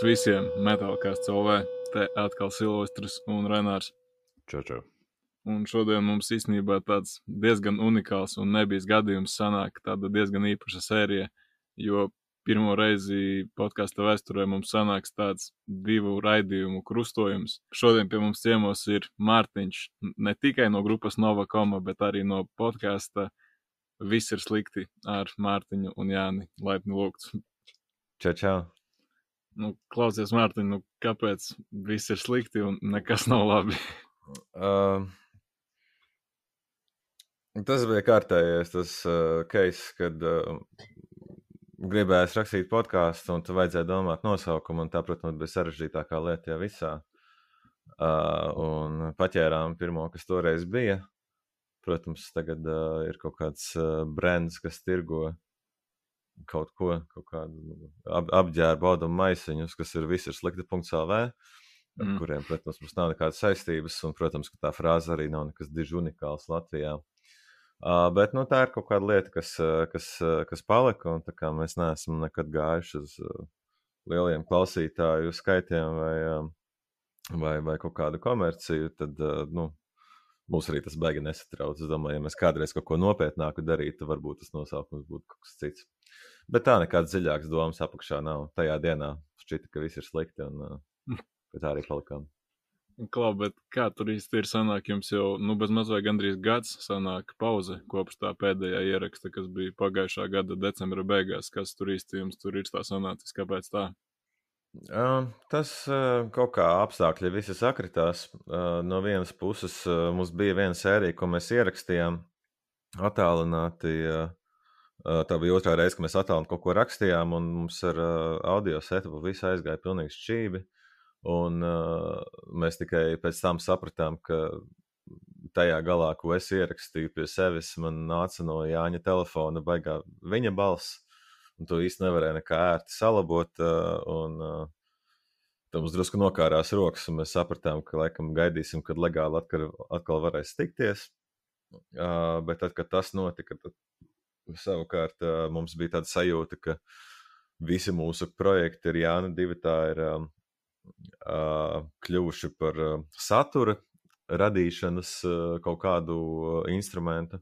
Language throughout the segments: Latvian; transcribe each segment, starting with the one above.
Sveiciens visiem metālkās cilvēkiem. Te atkal Silvestris un Renārs. Čau, čau. Un šodien mums īstenībā tāds diezgan unikāls un nebijis gadījums sanāk tāda diezgan īpaša sērija, jo pirmo reizi podkāstu vēsturē mums sanāks tāds divu raidījumu krustojums. Šodien pie mums ciemos ir Mārtiņš, ne tikai no grupas Nova Koma, bet arī no podkāsta Viss ir slikti ar Mārtiņu un Jāni. Laipni lūgts. Čau, čau. Nu, klausies, Mārtiņ, nu, kāpēc viss ir slikti un nekas nav labi? Uh, tas bija kārtējais tas uh, case, kad uh, gribējās rakstīt podkāstu, un tu vajadzēja domāt nosaukumu, un tā, protams, bija sarežģītākā lieta jau visā. Uh, un paķērām pirmo, kas toreiz bija. Protams, tagad uh, ir kaut kāds uh, brands, kas tirgo kaut ko, kaut kādu nu, ap, apģērbu, audumu maisiņus, kas ir visi ir slikti.lv, ar Mm. kuriem, protams, mums nav nekādas saistības, un, protams, ka tā frāze arī nav nekas diži unikāls Latvijā. Uh, bet nu, tā ir kaut kāda lieta, kas, kas, kas palika, un tā kā mēs neesam nekad gājuši uz uh, lieliem klausītāju skaitiem vai, uh, vai, vai kaut kādu komerciju, tad uh, nu, mūs arī tas baigi nesatrauc. Es domāju, ja mēs kādreiz kaut ko nopietnāku darītu, tad varbūt tas nosaukums būtu kaut kas cits. Bet tā nekādas dziļākas domas apakšā nav. Tajā dienā šķita, ka viss ir slikti, un uh, tā arī palikām. Klau, bet kā tur īsti ir sanāk, jums jau, nu, bez maz vai gandrīz gads sanāk pauze kopš tā pēdējā ieraksta, kas bija pagājušā gada decembra beigās. Kas tur īsti jums tur ir tā sanācis, kāpēc tā? Uh, tas uh, kaut kā apstākļi visi sakritās. Uh, no vienas puses mums bija viena sērija, ko mēs ierakstījām attālināti. Tā bija otrā reize, kad mēs attālināti kaut ko rakstījām, un mums ar uh, audio setupu viss aizgāja pilnīgi šķīvi. Un uh, mēs tikai pēc tam sapratām, ka tajā galā, ko es ierakstīju pie sevis, man nāca no Jāņa telefona baigā viņa balss, un to īsti nevarēja nekā ērti salabot. Uh, un, uh, Tad mums drusku nokārās rokas, un mēs sapratām, ka laikam gaidīsim, kad legāli atkal, atkal varēs tikties. Uh, bet tad, kad tas notika, tad savukārt mums bija tāda sajūta, ka visi mūsu projekti ir Jāna divi tā ir kļuvuši par satura radīšanas kaut kādu instrumentu.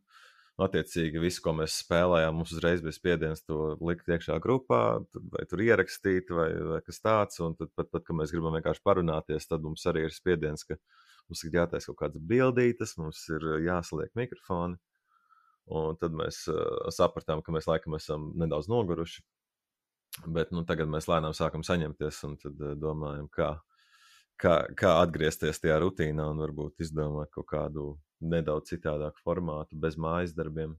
Attiecīgi, visu, ko mēs spēlējām, mums uzreiz bija spiediens to likt iekšā grupā, vai tur ierakstīt, vai, vai kas tāds. Un tad, pat, pat, kad mēs gribam vienkārši parunāties, tad mums arī ir spiediens, ka mums ir jātaisa kaut kādas bildītas, mums ir jāsaliek mikrofoni. Un tad mēs uh, sapratām, ka mēs laikam esam nedaudz noguruši. Bet nu, tagad mēs lēnām sākam saņemties un tad uh, domājam, kā, kā, kā atgriezties tajā rutīnā un varbūt izdomāt kaut kādu nedaudz citādāku formātu, bez mājas darbiem.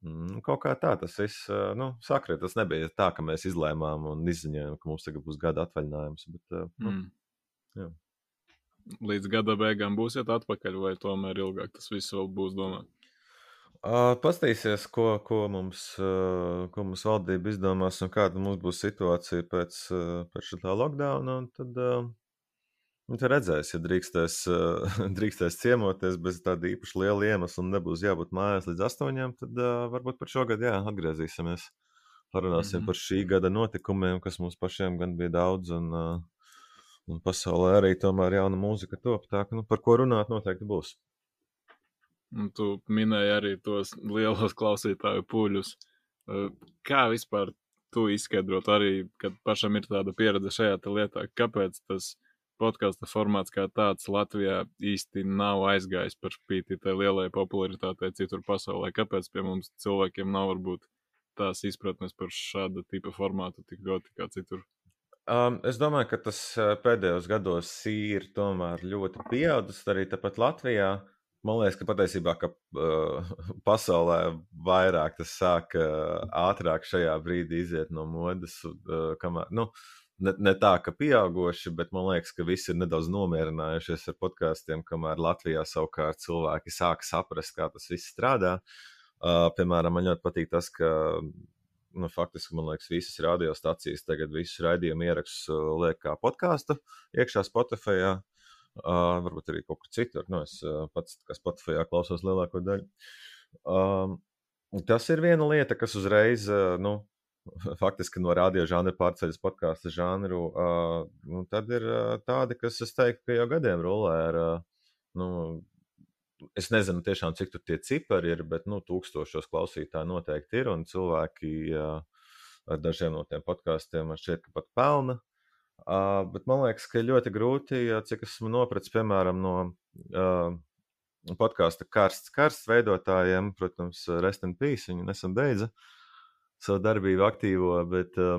Mm, Kaut kā tā tas viss uh, nu, sakrit. Tas nebija tā, ka mēs izlēmām un izziņojām, ka mums tagad būs gada atvaļinājums. Bet, uh, nu, Mm. jā. Līdz gada beigām būsiet atpakaļ, vai tomēr ilgāk tas viss vēl būs domāts? Uh, Pastīsies, ko, ko, mums, uh, ko mums valdība izdomās un kāda mums būs situācija pēc, uh, pēc šī lockdowna. Tad, nu, tad redzēs, ja drīkstēs, drīkstēs ciemoties bez tāda īpaši liela iemesla un nebūs jābūt mājās līdz astoņiem, tad varbūt par šo gadu jā, atgriezīsimies. Parunāsim Mhm. par šī gada notikumiem, kas mums pašiem gan bija daudz. Un, un pasaulē arī tomēr jauna mūzika top. Tā ka nu, par ko runāt noteikti būs. Un tu minēji arī tos lielos klausītāju pūļus. Uh, Kā vispār tu izskaidrot arī, kad pašam ir tāda pieredze šajā lietā, kāpēc tas podkāstu formāts kā tāds Latvijā īsti nav aizgājis par spīti tai lielai popularitātei citur pasaulē? Kāpēc pie mums cilvēkiem nav varbūt tās izpratnes par šāda tipa formātu tik ļoti kā citur? Um, es domāju, ka tas uh, pēdējos gados ir tomēr ļoti pieaudzis arī tepat Latvijā. Man liekas, ka patiesībā ka, uh, pasaulē vairāk tas sāk uh, ātrāk šajā brīdī iziet no modes. Uh, kamēr, nu, ne, ne tā, ka pieauguši, bet man liekas, ka visi ir nedaudz nomierinājušies ar podkāstiem, kamēr Latvijā savukārt cilvēki sāk saprast, kā tas viss strādā. Uh, piemēram, man ļoti patīk tas, ka nu, faktiski, man liekas, visas radiostacijas tagad visus raidījumu ierakstus uh, liek kā podkāstu iekšā Spotify. Uh, varbūt arī kaut kur citur. Nu, es uh, pats, kas Spotify klausos lielāko daļu. Um, tas ir viena lieta, kas uzreiz uh, nu, faktiski no radio žanra pārceļas podkāstu žanru, uh, nu, tad ir uh, tādi, kas, es teiktu, ka jau gadiem rulē ar, uh, nu, es nezinu tiešām, cik tur tie cipari ir, bet, nu, tūkstošos klausītāji noteikti ir, un cilvēki uh, ar dažiem no tiem podkāstiem man šķiet, ka pat pelna. Uh, bet man liekas, ka ļoti grūti, ja, cik esmu nopratis, piemēram, no uh, podkāstu karsts, karsts veidotājiem, protams, Rest in Peace, viņi nesen beidza savu darbību aktīvo, bet uh,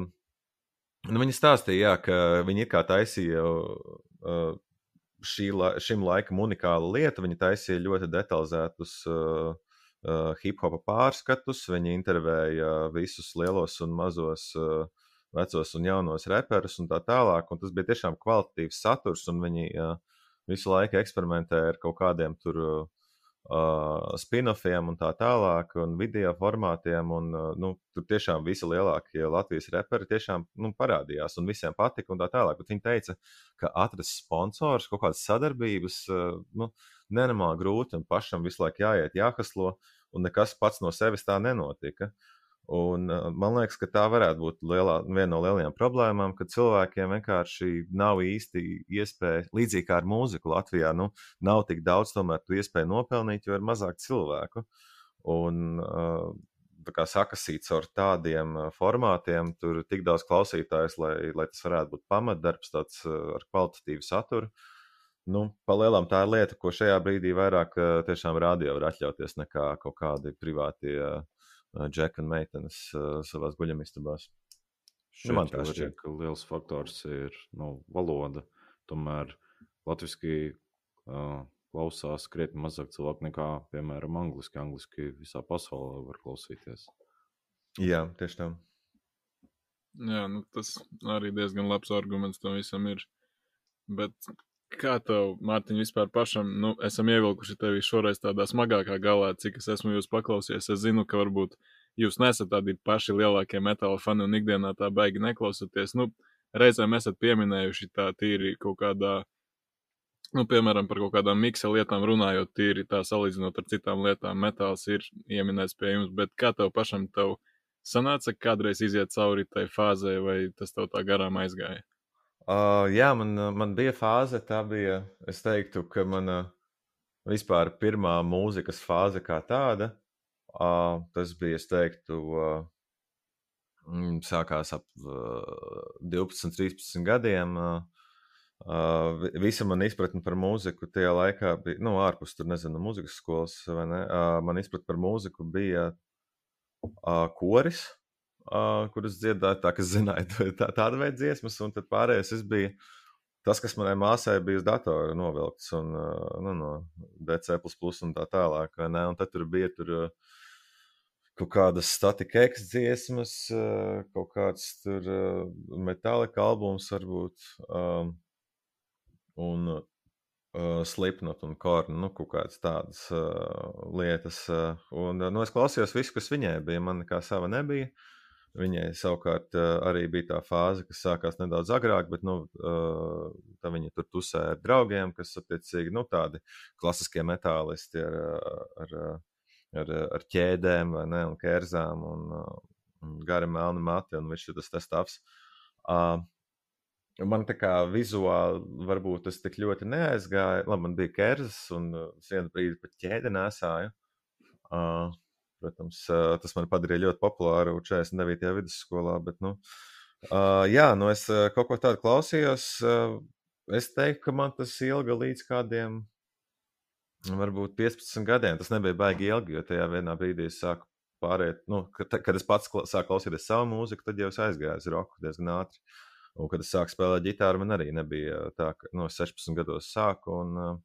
nu, viņi stāstīja, jā, ka viņi ir kā taisīja uh, šī, la, šim laikam unikālu lietu, viņi taisīja ļoti detalizētus uh, uh, hip hopa pārskatus, viņi intervēja visus lielos un mazos uh, vecos un jaunos reperus un tā tālāk. Un tas bija tiešām kvalitatīvs saturs, un viņi uh, visu laiku eksperimentē ar kaut kādiem tur uh, spin-offiem un tā tālāk, un video formātiem. Un, uh, nu, tur tiešām visi lielākie Latvijas reperi tiešām nu, parādījās, un visiem patika un tā tālāk. Bet viņi teica, ka atrast sponsors, kaut kādas sadarbības, uh, nu, nenormāli grūti, un pašam visu laiku jāiet, jāhaslo, un nekas pats no sevis tā nenotika. Uh, Un, man liekas, ka tā varētu būt lielā, viena no lielajām problēmām, ka cilvēkiem vienkārši nav īsti iespēja, līdzīgi kā ar mūziku Latvijā, nu, nav tik daudz tomēr tu iespēju nopelnīt, jo ir mazāk cilvēku. Un, tā kā sakasīts ar tādiem formātiem, tur ir tik daudz klausītājs, lai, lai tas varētu būt pamatdarbs, tāds ar kvalitatīvu saturu. Nu, Palielam tā ir lieta, ko šajā brīdī vairāk tiešām radio var atļauties nekā kaut kādi privātie uh, džeka un meitenes savā guļamistabās. Nu, man tas šķiet, ka liels faktors ir nu, valoda. Tomēr latviešu uh, klausās krietni mazāk cilvēku nekā, piemēram, angliski. Angliski visā pasaulē var klausīties. Jā, tieši tā. Jā, nu, tas arī diezgan labs arguments tam visam ir. Bet Kā tev, Mārtiņ, vispār pašam, nu, esam ievilkuši tevi šoreiz tādā smagākā galā, cik es esmu jūs paklausījies. Es zinu, ka varbūt jūs nesat tādi paši lielākie metāla fani un ikdienā tā baigi neklausoties. Nu, reizēm esat pieminējuši tā tīri kaut kādā, nu, piemēram, par kaut kādām miksa lietām runājot, tīri tā salīdzinot ar citām lietām, metāls ir ieminēts pie jums, bet kā tev pašam tev sanāca kādreiz iziet cauri tai fāzē, vai tas tev tā garām aizgāja? Uh, jā, man, man bija fāze, tā bija, es teiktu, ka mana vispār pirmā mūzikas fāze kā tāda. Uh, tas bija, es teiktu, uh, sākās ap uh, 12, 13 gadiem. Uh, visa mana izpratne par mūziku tajā laikā bija, nu, ārpus tur, nezinu, mūzikas skolas, vai ne? Uh, man izpratne par mūziku bija uh, koris, uh, kuras dziedāju, tā kā zināju, tā, tāda veida dziesmas, un tad pārējais es biju tas, kas manai māsai bija uz datora novilkts un, uh, nu, no DC un tā tālāk. Un tad tur bija tur, uh, kaut kādas statika eks dziesmas, uh, kaut kāds tur uh, metālika albums varbūt. Um, un uh, Slipknot un Kornu, nu, kaut kādas tādas uh, lietas. Uh, un, uh, nu, es klausījos visu, kas viņai bija. Man nekā sava nebija. Uh, Viņai savukārt arī bija tā fāze, kas sākās nedaudz agrāk, bet nu, tā viņa tur tusē ar draugiem, kas attiecīgi nu, tādi klasiskie metālisti ar, ar, ar, ar ķēdēm ne, un kērzām un, un gari melni mati un viss tas tas tavs. Man tā kā vizuāli varbūt tas tik ļoti neaizgāja. Labi, man bija kerzas un es vienu brīdi pat ķēdi nesāju. Uh, Protams, tas man padarīja ļoti populāru 49. vidusskolā. Bet, nu, jā, nu es kaut ko tādu klausījos. Es teiktu, ka man tas ilga līdz kādiem, varbūt 15 gadiem. Tas nebija baigi ilgi, jo tajā vienā brīdī es sāku pāriet, nu, kad, kad es pats sāku klausīties savu mūziku, tad jau es aizgāju uz roku diezgan ātri. Un, kad es sāku spēlēt ģitāru, man arī nebija tā, ka no nu, 16 gados sāku. Un,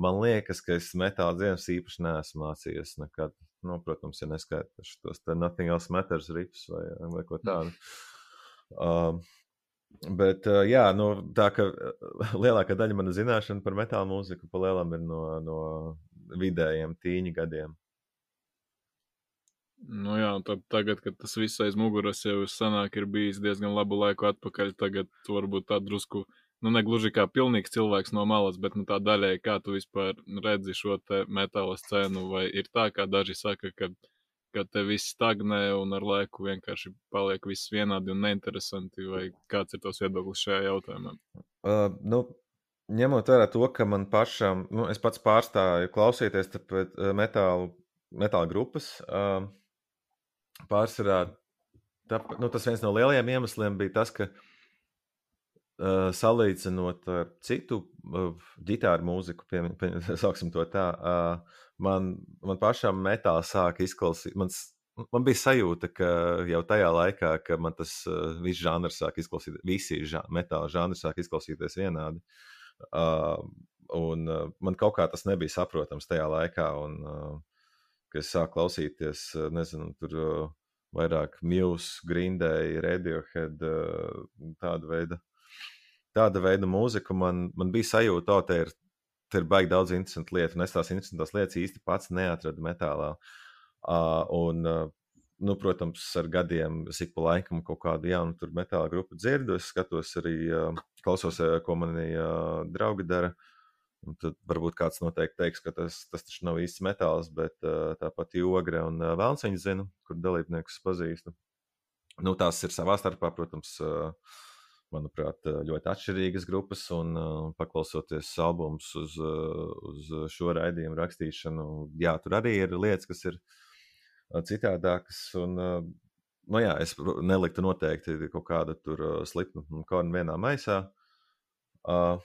man liekas, ka es metāla dienas īpaši neesmu mācījies nekad. Nu, protams, ja neskaitīšu tos Nothing Else Matters rifus vai, vai ko tādu. Uh, bet, uh, jā, nu, tā ka lielākā daļa mana zināšana par metāla mūziku pa lielam ir no, no vidējiem tīņa gadiem. Nu jā, tad tagad, kad tas viss aiz muguras jau sanāk, ir bijis diezgan labu laiku atpakaļ, tagad varbūt tā drusku uh, nu, ne gluži kā pilnīgs cilvēks no malas, bet nu, tā daļai, kā tu vispār redzi šo metāla scēnu, vai ir tā, kā daži saka, ka ka te viss stagnē un ar laiku vienkārši paliek viss vienādi un neinteresanti, vai kāds ir tos viedoklis šajā jautājumā? Uh, nu, ņemot vērā to, ka man pašam, nu, es pats pārstāju klausīties metālu, metāla grupas, uh, pārsvarā tā, nu, tas viens no lielajiem iemesliem bija tas, ka uh, salīdzinot ar citu uh, ģitāru mūziku, piemēram, tā, uh, man, man pašam metāls sāk izklausīt. Mans, man bija sajūta, ka jau tajā laikā, kad man tas uh, viss žanrs sāk izklausīties, visi ža metāla žanri sāk izklausīties vienādi. Uh, un uh, man kaut kā tas nebija saprotams tajā laikā, un uh, kad es sāku klausīties, uh, nezinu, tur uh, vairāk Muse, Grindēja, Radiohead, uh, tāda veida. Tāda veida mūziku man, man bija sajūta, ka tā ir tur ir baigi daudz interesantu lietu, un es tās interesantās lietas īsti pats neatradu metālā. Uh, un, uh, nu, protams, ar gadiem es ik pa laikam kaut kādu jaunu tur metāla grupu dzirdu. Es skatos arī, uh, klausos, ko mani uh, draugi dara. Un tad varbūt kāds noteikti teiks, ka tas, tas taču nav īsts metāls, bet uh, tāpat Jogre un uh, Vēlns viņa zina, kur dalībniekus pazīstu. Nu, tās ir savā starpā, protams. Uh, manuprāt, ļoti atšķirīgas grupas. Un, uh, paklausoties albumus uz, uh, uz šo raidījumu rakstīšanu, jā, tur arī ir lietas, kas ir citādākas. Un, nu, jā, es neliktu noteikti kaut kādu tur slipnu kornu vienā maisā. Uh,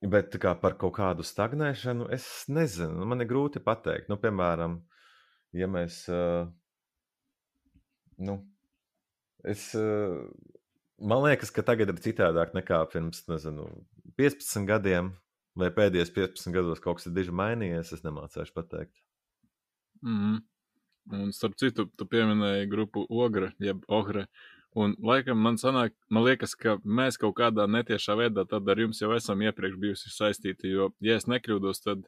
bet kā par kaut kādu stagnēšanu, es nezinu. Man ir grūti pateikt. Nu, piemēram, ja mēs. Uh, nu, es. Uh, man liekas, ka tagad ir citādāk nekā pirms nezinu, 15 gadiem, vai pēdējos 15 gados kaut kas ir diži mainījies. Es nemācīšu pateikt. Mm -hmm. Un starp citu, tu pieminēji grupu Ogre, jeb Ogre. Un laikam man sanāk, man liekas, ka mēs kaut kādā netiešā veidā tad ar jums jau esam iepriekš bijusi saistīti, jo, ja es nekļūdos, tad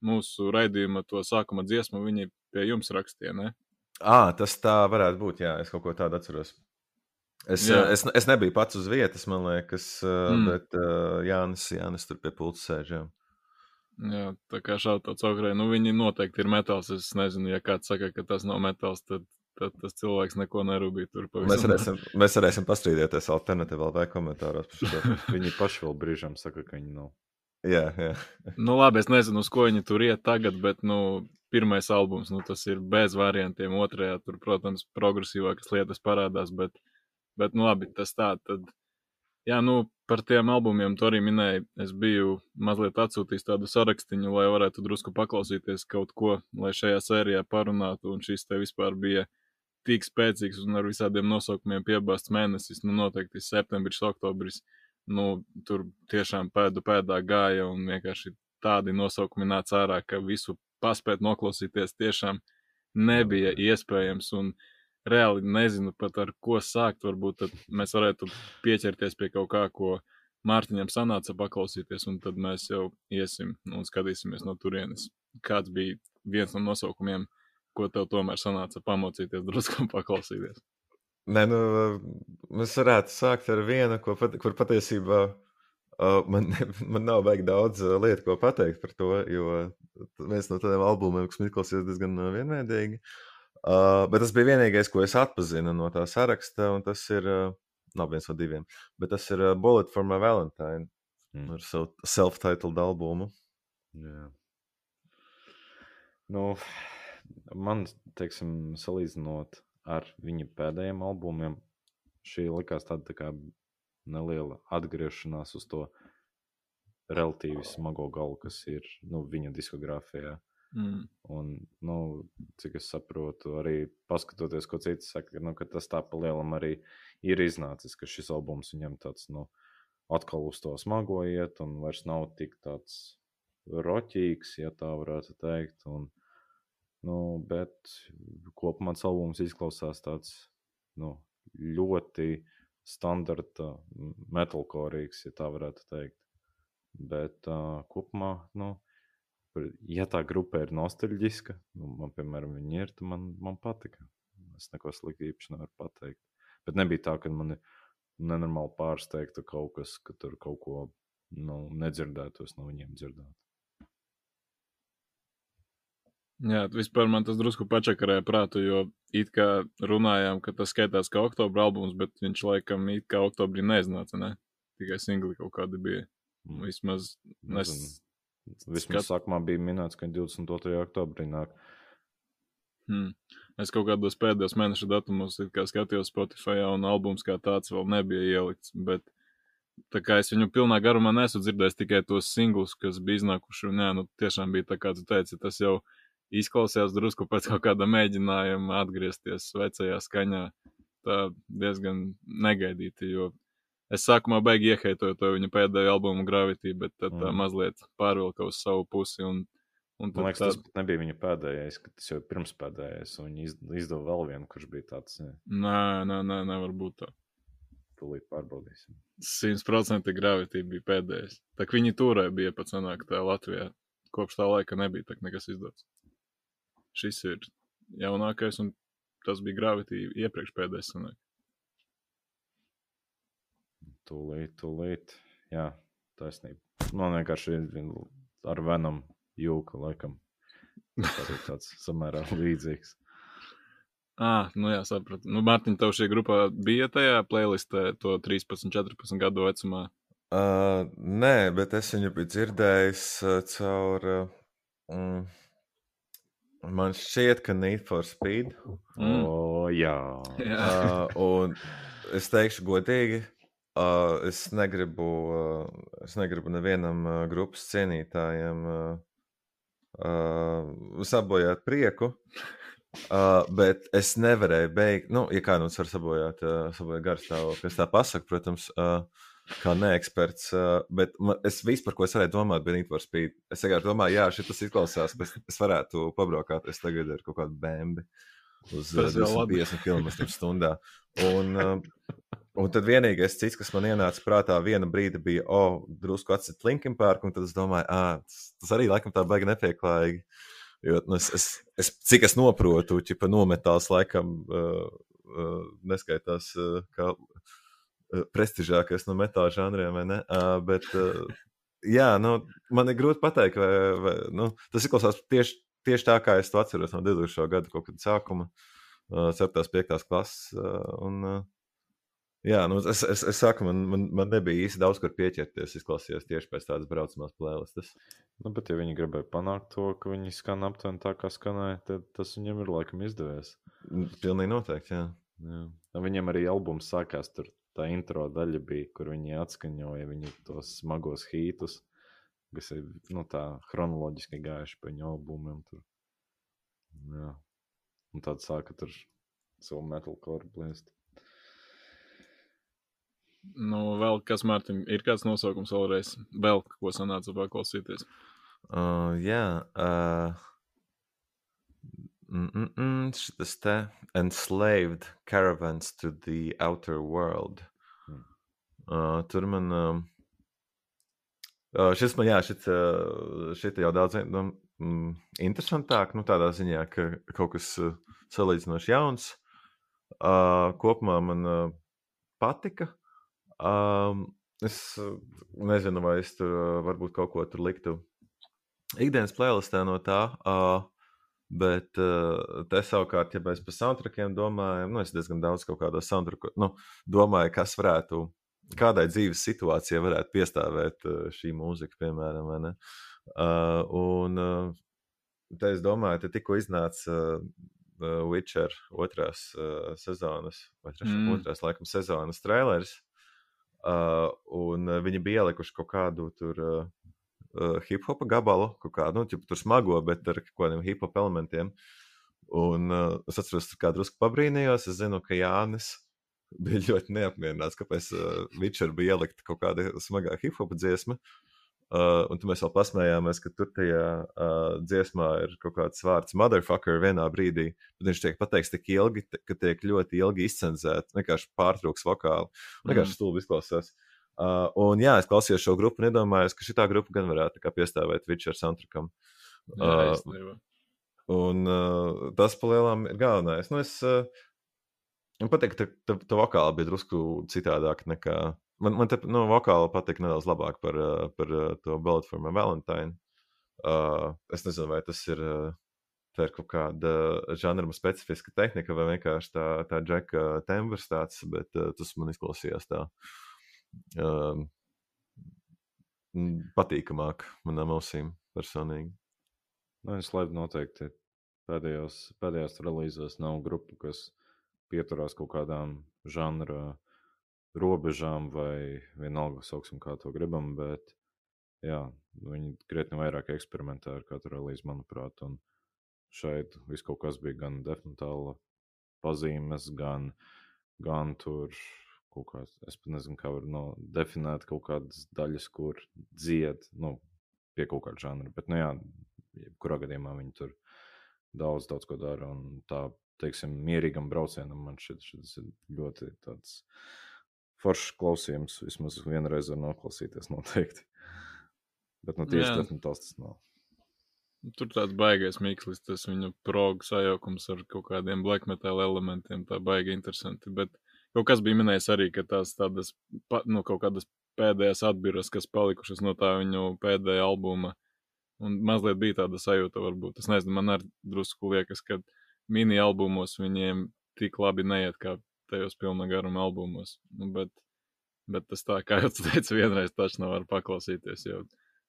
mūsu raidījuma to sākuma dziesmu viņi pie jums rakstīja? Ā, tas tā varētu būt, jā, es kaut ko tādu atceros. Es, Jā. es, es nebiju pats uz vietas, man liekas, mm. bet Jānis, Jānis tur pie pulca sēž. Jā. Tā kā šāda augrē, nu viņi noteikti ir metāls. Es nezinu, ja kāds saka, ka tas nav metāls, tad, tad tas cilvēks neko nerūpīja tur pavisam. Mēs varēsim, mēs varēsim pastrīdēties alternatīvā vai komentāros par šo. viņi paši vēl brīžam saka, ka viņi nav. Jā, jā. nu labi, es nezinu, uz ko viņi tur iet tagad, bet, nu, pirmais albums, nu tas ir bez variantiem. Otrajā tur, protams, progresīvākas lietas parādās, bet Bet, nu, labi, tas tā. Tad, jā, nu, par tiem albumiem tu arī minēji. Es biju mazliet atsūtījis tādu sarakstu, lai varētu drusku paklausīties kaut ko, lai šajā sērijā parunātu. Un šis te vispār bija tik spēcīgs un ar visādiem nosaukumiem piebāzts mēnesis. Nu, noteikti septembris, oktobris. Nu, tur tiešām pēdu pēdā gāja un vienkārši tādi nosaukumi nāca ārā, ka visu paspēt noklausīties tiešām nebija iespējams. Un, uh, reāli nezinu pat ar ko sākt. Varbūt mēs varētu pieķerties pie kaut kā, ko Mārtiņam sanāca paklausīties, un tad mēs jau iesim un skatīsimies no turienes. Kāds bija viens no nosaukumiem, ko tev tomēr sanāca pamocīties, drusku paklausīties? Nē, nu, mēs varētu sākt ar vienu, pat, kur patiesībā man, man nav baigi daudz lietu, ko pateikt par to, jo viens no tādiem albumiem, kas man izklausījās diezgan vienveidīgi. Uh, Uh, bet tas bija vienīgais, ko es atpazinu no tā saraksta, un tas ir, uh, nav viens no diviem, bet tas ir uh, Bullet for My Valentine mm. ar savu self-titled albumu. Jā. Nu, man, teiksim, salīdzinot ar viņa pēdējiem albumiem, šī likās tāda tā kā neliela atgriešanās uz to relatīvi smago galu, kas ir nu, viņa diskogrāfijā. Mm. Un, nu, cik es saprotu, arī paskatoties, ko citi saka, nu, tas tā pa lielam arī ir iznācis, ka šis albums viņam tāds, nu, atkal uz to smago iet un vairs nav tik tāds roķīgs, ja tā varētu teikt. Un, nu, bet kopumā tas albums izklausās tāds, nu, ļoti standarta metalkorīgs, ja tā varētu teikt. Bet uh, kopumā, nu, ja tā grupa ir nostalģiska, nu, man, piemēram, viņa ir, tad man, man patika. Es neko sliktu īpaši nevaru pateikt. Bet nebija tā, ka man nenormāli pārsteigta kaut kas, ka tur kaut ko nu, nedzirdētos no viņiem dzirdēt. Jā, vispār man tas drusku pačakarēja prātu, jo it kā runājām, ka tas skaitās kā oktobra albums, bet viņš laikam it kā oktobrī neiznāca, ne? Tikai singli kaut kādi bija. Mm. Vismaz nes... Vismaz skat... sākumā bija minēts, ka 22. oktobrī nāk. Hmm. Es kaut kādos pēdējos mēnešu datumos skatījos Spotify, un albums kā tāds vēl nebija ielikts. Bet tā kā es viņu pilnā garumā nesu dzirdējis tikai tos singlus, kas bija iznākuši. Un, jā, nu, tiešām bija tā, kā tu teici, tas jau izklausījās drusku pēc kaut kāda mēģinājuma atgriezties vecajā skaņā. Tā diezgan negaidīti, jo es sākumā baigi ieheitoju to viņa pēdējo albumu Gravity, bet tad tā mm. mazliet pārvilka uz savu pusi. Un, un Man liekas, tā... tas nebija viņa pēdējais, ka tas jau ir pirms pēdējais, un viņi izdeva vēl vienu, kurš bija tāds. Ne... Nē, nē, nē, nevar būt tā. Tūlīt pārbaudīsim. 100% Gravity bija pēdējais. Tā kā viņi turēja bija pat sanāk tā Latvijā. Kopš tā laika nebija tā nekas izdots šis ir jaunākais, un tas bija Gravity iepriekš pēdējais. Sanāk. Tūlīt, tūlīt. Jā, taisnība. Man vienkārši ar Venom jūka, laikam. Tas ir tāds samērā līdzīgs. Ah, nu jā, sapratu. Nu, Mārtiņ, tev šī grupā bija tajā playlistē to 13, 14 gadu vecumā? Uh, nē, bet es viņu biju dzirdējis uh, caur. Uh, mm, Man šķiet, ka Need for Speed. Mm. O, jā. jā. uh, un es teikšu godīgi, uh, es negribu, uh, es negribu nevienam uh, grupas cienītājam uh, uh, sabojāt prieku. Uh, bet es nevarēju beigt, nu, ja kādam var sabojāt, uh, sabojāt garstāvokli, es tā pasaku, protams. Uh, kā neeksperts. Bet man, es vispār, ko es varēju domāt, bija Need for Speed. Es vienkārši domāju, jā, šis izklausās, bet es varētu pabraukāties tagad ar kaut kādu bēnbi uz 50 km/h. Un, un tad vienīgais cits, kas man ienāca prātā, viena brīdi bija, o, oh, drusku atcīt Linkin Park, un tad es domāju, ah, tas, tas arī laikam tā baigi nepieklājīgi. Jo, nu, es, es, es, cik es noprotu, ķipa nometāls laikam uh, uh, neskaitās uh, kā Eh, prestižākais no metāla žanriem, vai ne? Uh, bet, uh, jā, nu, man ir grūti pateikt, vai, vai nu, tas izklausās tieši, tieši tā, kā es to atceros no 2000. gada kaut kad sākuma, uh, 7. 5. klases. Uh, un, uh, jā, nu, es, es, es saku, man, man, man nebija īsti daudz, kur pieķerties. Izklausījās tieši pēc tādas braucamās plēlistes. Nu, bet, ja viņi gribēja panākt to, ka viņi skan aptuveni tā, kā skanēja, tad tas viņiem ir laikam izdevies. Pilnīgi noteikti, jā. jā. Viņiem arī albums sākās tur tā intro daļa bija, kur viņi atskaņoja viņu tos smagos hītus, kas ir nu, tā chronoloģiski gājuši pa viņu albumiem. Tur. Jā. Un tad sāka tur savu metalcore blēst. Nu, vēl kas, Mārtiņ, ir kāds nosaukums vēlreiz, vēl ko sanāca paklausīties? Uh, jā, uh, mm, mm, mm, šis te enslaved caravans to the outer world. Mm. Uh, tur man. Uh, šis man, jā, šit, uh, šit jau daudz nu, mm, interesantāk, nu, tādā ziņā, ka kaut kas uh, salīdzinoši jauns. Uh, kopumā man uh, patika. Um, es uh, nezinu, vai es tur uh, varbūt kaut ko tur liktu ikdienas playlistē no tā. Uh, Bet uh, te savukārt, ja mēs par soundtrackiem domājam, nu, es diezgan daudz kaut kādā soundtracku, nu, domāju, kas varētu, kādai dzīves situācijai varētu piestāvēt uh, šī mūzika, piemēram, vai ne? Uh, un uh, te es domāju, te tikko iznāca uh, Witcher otrās uh, sezonas, vai trešā, mm. otrās, laikam, sezonas trailers, uh, un viņi bija ielikuši kaut kādu tur. Uh, hip hop gabalu, kaut kādu, nu, tur smago, bet ar kaut kādiem hip hop elementiem. Un uh, es atceros, kā drusku pabrīnījos. Es zinu, ka Jānis bija ļoti neapmierināts, kāpēc uh, Witcher bija ielikt kaut kāda smagā hip hop dziesma. Uh, un tad mēs vēl pasmējāmies, ka tur tajā uh, dziesmā ir kaut kāds vārds motherfucker vienā brīdī. Tad viņš tiek pateikts tik ilgi, ka tiek ļoti ilgi izcenzēts, vienkārši pārtrauks vokāli. Vienkārši mm. stulbi izklausās. Uh, Uh, un jā, es klausījos šo grupu un iedomājos, ka šī grupa gan varētu piestāvēt Witcher soundtrackam. Uh, jā, un uh, tas palielām ir galvenais. Nu, es, uh, man patīk, ka tā, tā vokāla bija drusku citādāk nekā. Man, man te nu, vokāla patīk nedaudz labāk par, uh, par uh, to Bullet for my Valentine. Uh, es nezinu, vai tas ir tā ir kaut kāda žanra specifiska tehnika, vai vienkārši tā, tā džeka tembrs tāds, bet uh, tas man izklausījās tā uh, patīkamāk manām ausīm personīgi. Nu, es laiku noteikti pēdējos, pēdējos relīzos nav grupa, kas pieturās kaut kādām žanra robežām vai vienalga sauksim, kā to gribam, bet jā, viņi krietni vairāk eksperimentē ar katru relīzi, manuprāt, un šeit viss kaut kas bija gan definitāla pazīmes, gan, gan tur kāds, es pat nezinu, kā var no definēt kaut kādas daļas, kur dzied, nu, pie kaut kāda žanra, bet, nu jā, kurā gadījumā viņi tur daudz, daudz ko dara, un tā, teiksim, mierīgam braucienam man šis, šis ir ļoti tāds foršs klausījums. Vismaz vienreiz var noklausīties noteikti. Bet nu, tieši tas, tas nav. Tur tāds baigais mikslis, tas viņu progu sajaukums ar kaut kādiem black metal elementiem. Tā baigi interesanti. Bet kaut kas bija minējis arī, ka tās tādas, nu, kaut kādas pēdējās atbiras, kas palikušas no tā viņu pēdējā albuma. Un mazliet bija tāda sajūta, varbūt. Es nezinu, man arī drusku liekas, ka mini albumos viņiem tik labi neiet kā tajos pilna garuma albumos. Nu, bet, bet tas tā, kā jau teicu, vienreiz taču nav var paklausīties, jo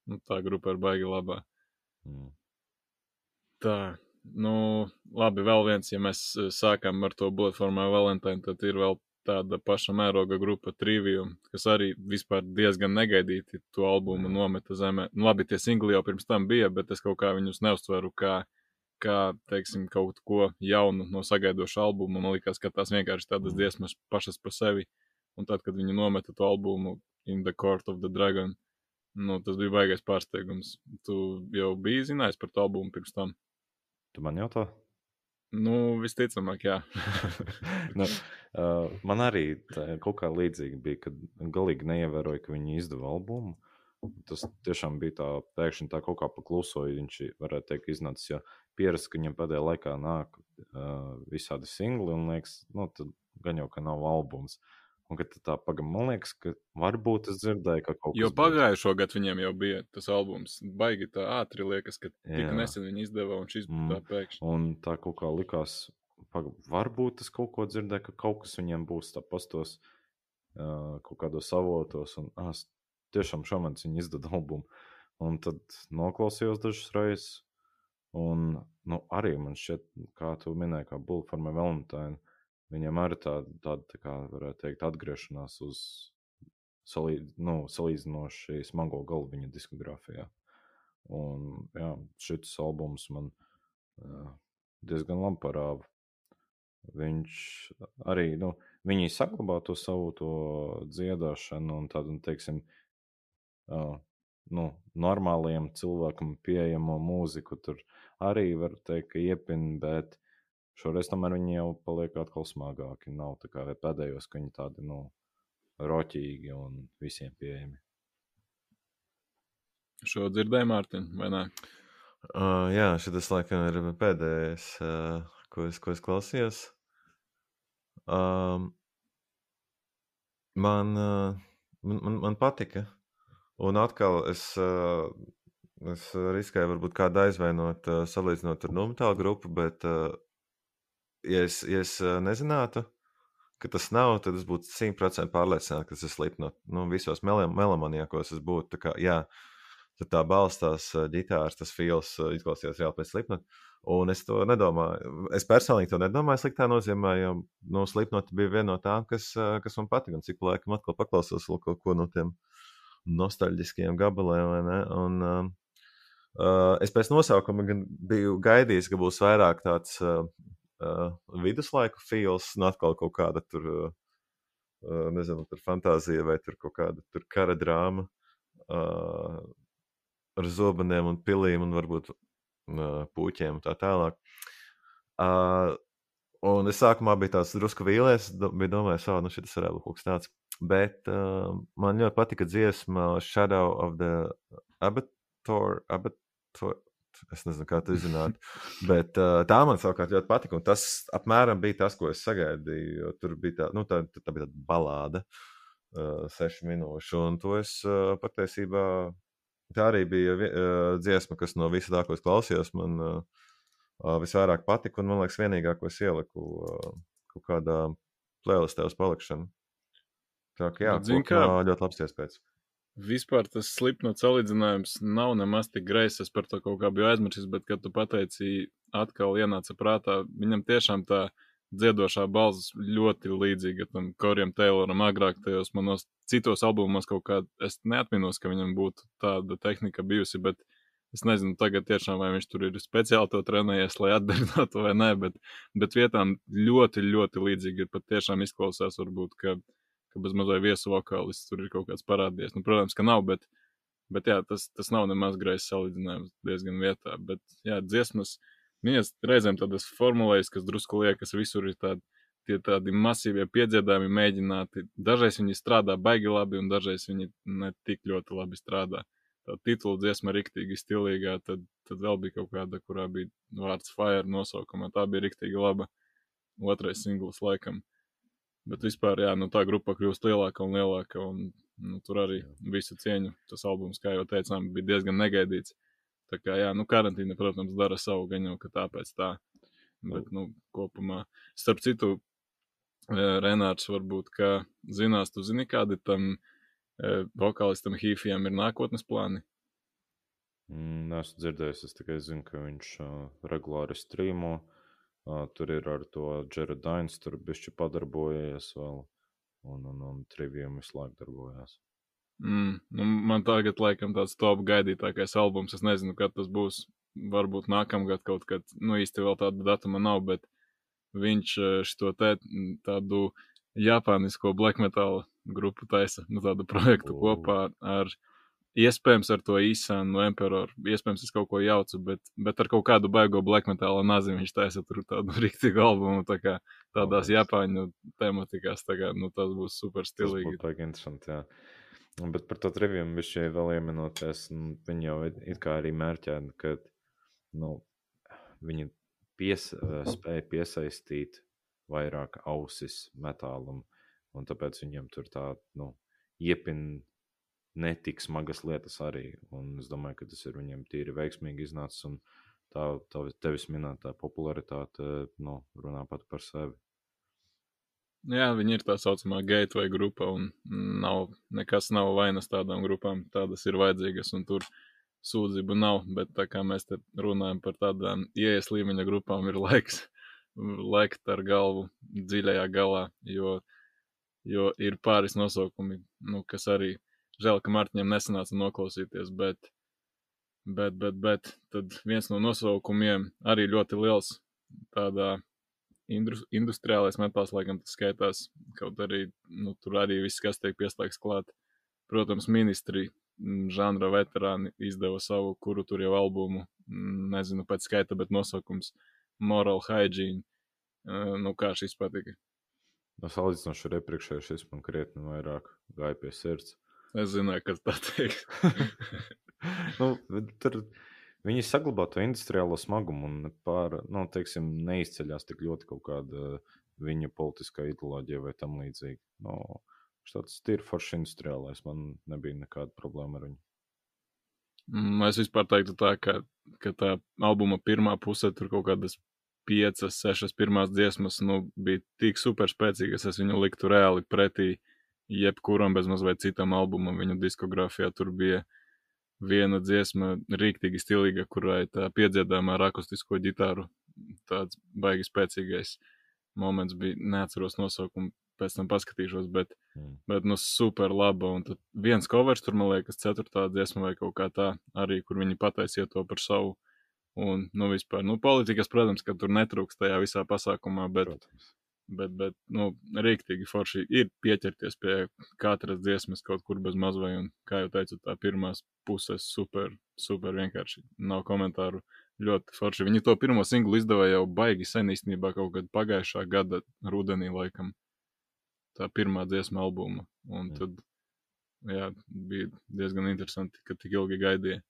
nu, tā grupa ir baigi labā. Mm. Tā, nu, labi, vēl viens, ja mēs e, sākam ar to Blood for my Valentine, tad ir vēl tāda paša mēroga grupa Trivium, kas arī vispār diezgan negaidīti to albumu nometa zemē. Nu, labi, tie singli jau pirms tam bija, bet es kaut kā viņus neuztveru kā kā teiksim, kaut ko jaunu no sagaidoša albuma. Man liekas, ka tās vienkārši tādas mm. dziesmas pašas par sevi. Un tad, kad viņi nometa to albumu In the Court of the Dragon, nu, tas bija baigais pārsteigums. Tu jau biji zinājis par to albumu pirms tam? Tu man jautā? Nu, visticamāk, jā. nu, uh, man arī kaut kā līdzīga bija, kad galīgi neievēroju, ka viņi izdeva albumu. Tas tiešām bija tā, pēkšņi tā kaut kā paklusoja. Viņš varētu teikt, iznācis. Jo pierast, ka viņam pēdējā laikā nāk uh, visādi singli, un liekas, nu, gan jau, ka nav albums. Un kad tā pagaidi, man liekas, ka varbūt es dzirdēju, ka kaut kas. Jo pagājušo gadu viņiem jau bija tas albums. Baigi tā ātri liekas, ka tik nesen viņi izdeva, un šis mm. tā pēkšņi. Un tā kaut kā likās, paga, varbūt es kaut ko dzirdēju, ka kaut kas viņiem būs tā pastos uh, kaut kādos avotos, un ah, tiešām šomēnes viņi izdeva albumu. Un tad noklausījos dažas reizes, Un nu, arī man šķiet, kā tu minēji, kā Bulforma Valentine, viņam arī tāda, tāda tā kā varētu teikt, atgriešanās uz salīd, nu, salīdzinoši smago galu viņa diskogrāfijā. Un jā, šis albums man uh, diezgan labi parāda. Viņš arī, nu, viņi saglabā to savu to dziedāšanu un tādu, teiksim, uh, nu, normāliem cilvēkam pieejamo mūziku. Tur arī var teikt, ka iepina, bet šoreiz tomēr viņi jau paliek atkal smagāki. Nav tā kā pēdējos, ka viņi tādi nu, roķīgi un visiem pieejami. Šo dzirdēju, Mārtiņ, vai ne? Uh, jā, šis laikam ir pēdējais, uh, ko, es, ko es klausījos. Um, man, uh, man, man, man patika. Un atkal es, uh, es riskēju, varbūt kādu aizvainot, uh, salīdzinot ar Numtālu grupu, bet, uh, ja es, ja es nezinātu, ka tas nav, tad es būtu simtprocentīgi pārliecināts, ka tas ir slipnot. Nu, visos melamanijākos es būtu tā kā, jā, tad tā balstās ģitārs, tas fils izklausījās reāli pēc slipnot. Un es to nedomāju. Es personīgi to nedomāju sliktā nozīmē, jo nu, slipnot bija viena no tām, kas, kas man patika. Un cik laikam atkal paklausos kaut ko no tiem nostalģiskiem gabaliem. Un, uh, uh, es pēc nosaukuma biju gaidījis, ka būs vairāk tāds uh, uh, viduslaiku fils, un atkal kaut kāda tur, uh, nezinu, tur fantāzija vai tur kaut kāda tur kara drāma uh, ar zobeniem un pilīm un varbūt uh, puķiem un tā tālāk. Uh, un es sākumā biju tāds drusku vīlies, biju domājis, ka nu, šis varētu būt kaut kas tāds. Bet uh, man ļoti patika dziesma Shadow of the Abator. Abator es nezinu, kā tu uzzināji. Bet uh, tā man savukārt ļoti patika. Un tas apmēram bija tas, ko es sagaidīju. Tur bija tā, nu, tā, tā bija tāda balāde, uh, sešu minūšu. Un to es uh, patiesībā. Tā arī bija uh, dziesma, kas no visā tā, ko es klausījos, man uh, visvairāk patika. Un man liekas, vienīgā, ko es ieliku uh, kaut kādā playlistē uz palikšanu. Tā kā jā, Zini, kā ļoti labs iespējas. Vispār tas slipnots salīdzinājums nav nemaz tik greizs. Es par to kaut kā biju aizmirsis, bet, kad tu pateici, atkal ienāca prātā, viņam tiešām tā dziedošā balss ļoti līdzīga tam Korijam Tayloram agrāk tajos manos citos albumos kaut kā, es neatminos, ka viņam būtu tāda tehnika bijusi, bet es nezinu tagad tiešām, vai viņš tur ir speciāli to trenējies, lai atdarinātu vai nē, bet, bet vietām ļoti, ļoti līdzīgi ir pat tiešām izklausās varbūt, ka, ka bez mazai viesu vokālists tur ir kaut kāds parādījies. Nu, protams, ka nav, bet, bet jā, tas, tas nav nemaz greizs salīdzinājums diezgan vietā, bet jā, dziesmas, viņas reizēm tādas formulējas, kas drusku liekas visur ir tādi tie tādi masīvie piedziedājumi mēģināti. Dažreiz viņi strādā baigi labi, un dažreiz viņi ne tik ļoti labi strādā. Tā titula dziesma riktīgi stilīgā, tad, tad vēl bija kaut kāda, kurā bija vārds Fire nosaukumā. Tā bija riktīgi laba. Otrais singls laikam. Bet vispār, jā, nu tā grupa kļūst lielāka un lielāka, un nu, tur arī visu cieņu. Tas albums, kā jau teicām, bija diezgan negaidīts. Tā kā, jā, nu karantīna, protams, dara savu, gan jau, ka tāpēc tā. Bet, nu, kopumā, starp citu, Renārs varbūt, ka zinās, tu zini, kādi tam vokālistam Hīfijam ir nākotnes plāni? Mm, esmu dzirdējis, es tikai zinu, ka viņš uh, regulāri strīmo. Uh, tur ir ar to Jared Dains, tur bišķi padarbojies vēl, un, un, un Trivium visu laiku darbojās. Mm, nu, man tagad, laikam, tāds top gaidītākais albums. Es nezinu, kad tas būs. Varbūt nākamgad kaut kad, nu īsti vēl tāda datuma nav, bet viņš šo te tādu japānisko black metal grupu taisa, nu tādu projektu oh. kopā ar, iespējams ar to īsānu no Emperor, iespējams es kaut ko jaucu, bet, bet ar kaut kādu baigo black metal nazi viņš taisa tur tādu riktīgu albumu, tā kā tādās japāņu tematikās, tā kā, nu tas būs super stilīgi. Tas būtu baigi interesanti, jā. Bet par to triviju viņš šeit vēl ieminoties, viņi jau it kā arī mērķēna, ka, nu, viņi pies, spēja piesaistīt vairāk ausis metālam, un tāpēc viņam tur tā, nu, iepin netik smagas lietas arī, un es domāju, ka tas ir viņiem tīri veiksmīgi iznācis, un tā, tā tevis minētā popularitāte, nu, runā pat par sevi. Jā, viņi ir tā saucamā gateway grupa, un nav, nekas nav vainas tādām grupām, tādas ir vajadzīgas, un tur sūdzību nav, bet tā kā mēs te runājam par tādām ieejas līmeņa grupām, ir laiks lekt ar galvu dziļajā galā, jo, jo ir pāris nosaukumi, nu, kas arī žēl, ka Mārtiņam nesanāca noklausīties, bet, bet, bet, bet tad viens no nosaukumiem arī ļoti liels tādā industriālais metāls, laikam tas skaitās, kaut arī, nu, tur arī viss, kas tiek pieslēgts klāt. Protams, ministri Mm, žanra veterāni izdeva savu, kuru tur jau albumu, mm, nezinu pēc skaita, bet nosaukums Moral Hygiene. Nu, kā šis patika? No salīdzinoši ar iepriekšējo šis man krietni vairāk gāja pie sirds. Es zināju, kas tā teiks. nu, tur viņi saglabā to industriālo smagumu un pār, nu, teiksim, neizceļās tik ļoti kaut kāda viņa politiskā ideoloģija vai tam līdzīgi. Nu, tāds tīri foršs industriālais. Man nebija nekāda problēma ar viņu. Mm, es vispār teiktu tā, ka, ka tā albuma pirmā puse tur kaut kādas piecas, sešas pirmās dziesmas nu, bija tik super spēcīgas, es viņu liktu reāli pretī jebkuram bezmazliet citam albumam viņu diskogrāfijā. Tur bija viena dziesma, rīktīgi stilīga, kurai tā piedziedāmā ar akustisko ģitāru tāds baigi spēcīgais moments bija, neatceros nosaukumu pēc tam paskatīšos, bet, mm. bet nu, super laba. Un tad viens covers tur, man liekas, ceturtā dziesma vai kaut kā tā, arī kur viņi pataisiet to par savu. Un, nu, vispār, nu, politikas, protams, ka tur netrūks tajā visā pasākumā, bet, protams. Bet, bet, nu, rīktīgi forši ir pieķerties pie katras dziesmas kaut kur bez mazvai, un, kā jau teicu, tā pirmās puses super, super vienkārši nav komentāru. Ļoti forši. Viņi to pirmo singlu izdeva jau baigi sen īstenībā kaut kad pagājušā gada rudenī laikam tā pirmā dziesma albuma. Un mm. tad jā, bija diezgan interesanti, ka tik ilgi gaidīja.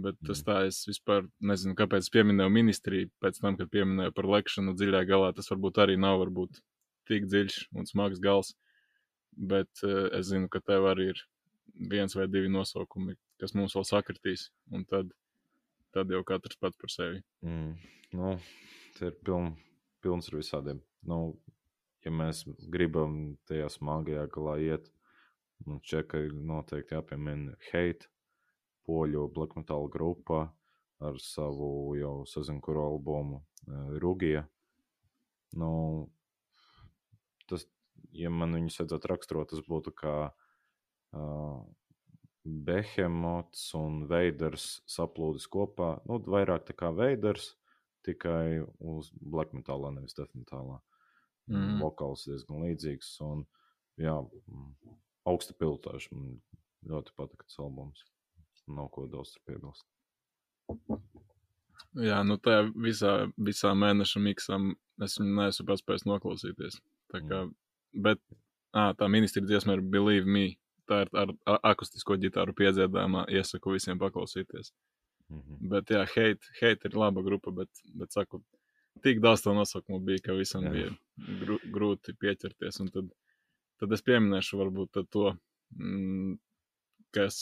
Bet tas mm. tā, es vispār nezinu, kāpēc pieminēju ministriju. Pēc tam, kad pieminēju par lekšanu dziļā galā, tas varbūt arī nav varbūt tik dziļš un smags gals. Bet uh, es zinu, ka tev arī ir viens vai divi nosaukumi, kas mums vēl sakritīs. Un tad, tad jau katrs pats par sevi. Mm, nu, tie ir piln, pilns ar visādiem. Nu, ja mēs gribam tajā smagajā galā iet, mums šķiet, ka ir noteikti jāpiemina hate, poļu black metal grupa ar savu jau sazinkuru albumu uh, Rugija. Nu, tas, ja man viņus vajadzētu raksturot, tas būtu kā uh, Behemots un Veiders saplūdis kopā. Nu, vairāk tā kā Veiders, tikai uz black metālā, nevis death metālā. Mm. Vokāls diezgan līdzīgs un jā, augsta pilotāža. Man ļoti patika tas albums. Nav ko daudz piebilst. Jā, nu tajā visā, visā mēneša miksam es viņu neesmu paspējis noklausīties. Tā kā, mm. bet, ā, tā ministra dziesma ir Believe Me. Tā ir ar, ar akustisko ģitāru piedziedāmā. Iesaku visiem paklausīties. Mm -hmm. Bet, jā, hate, hate ir laba grupa, bet, bet saku, tik daudz to nosaukumu bija, ka visam jā. bija gru, grūti pieķerties. Un tad, tad es pieminēšu varbūt to, mm, kas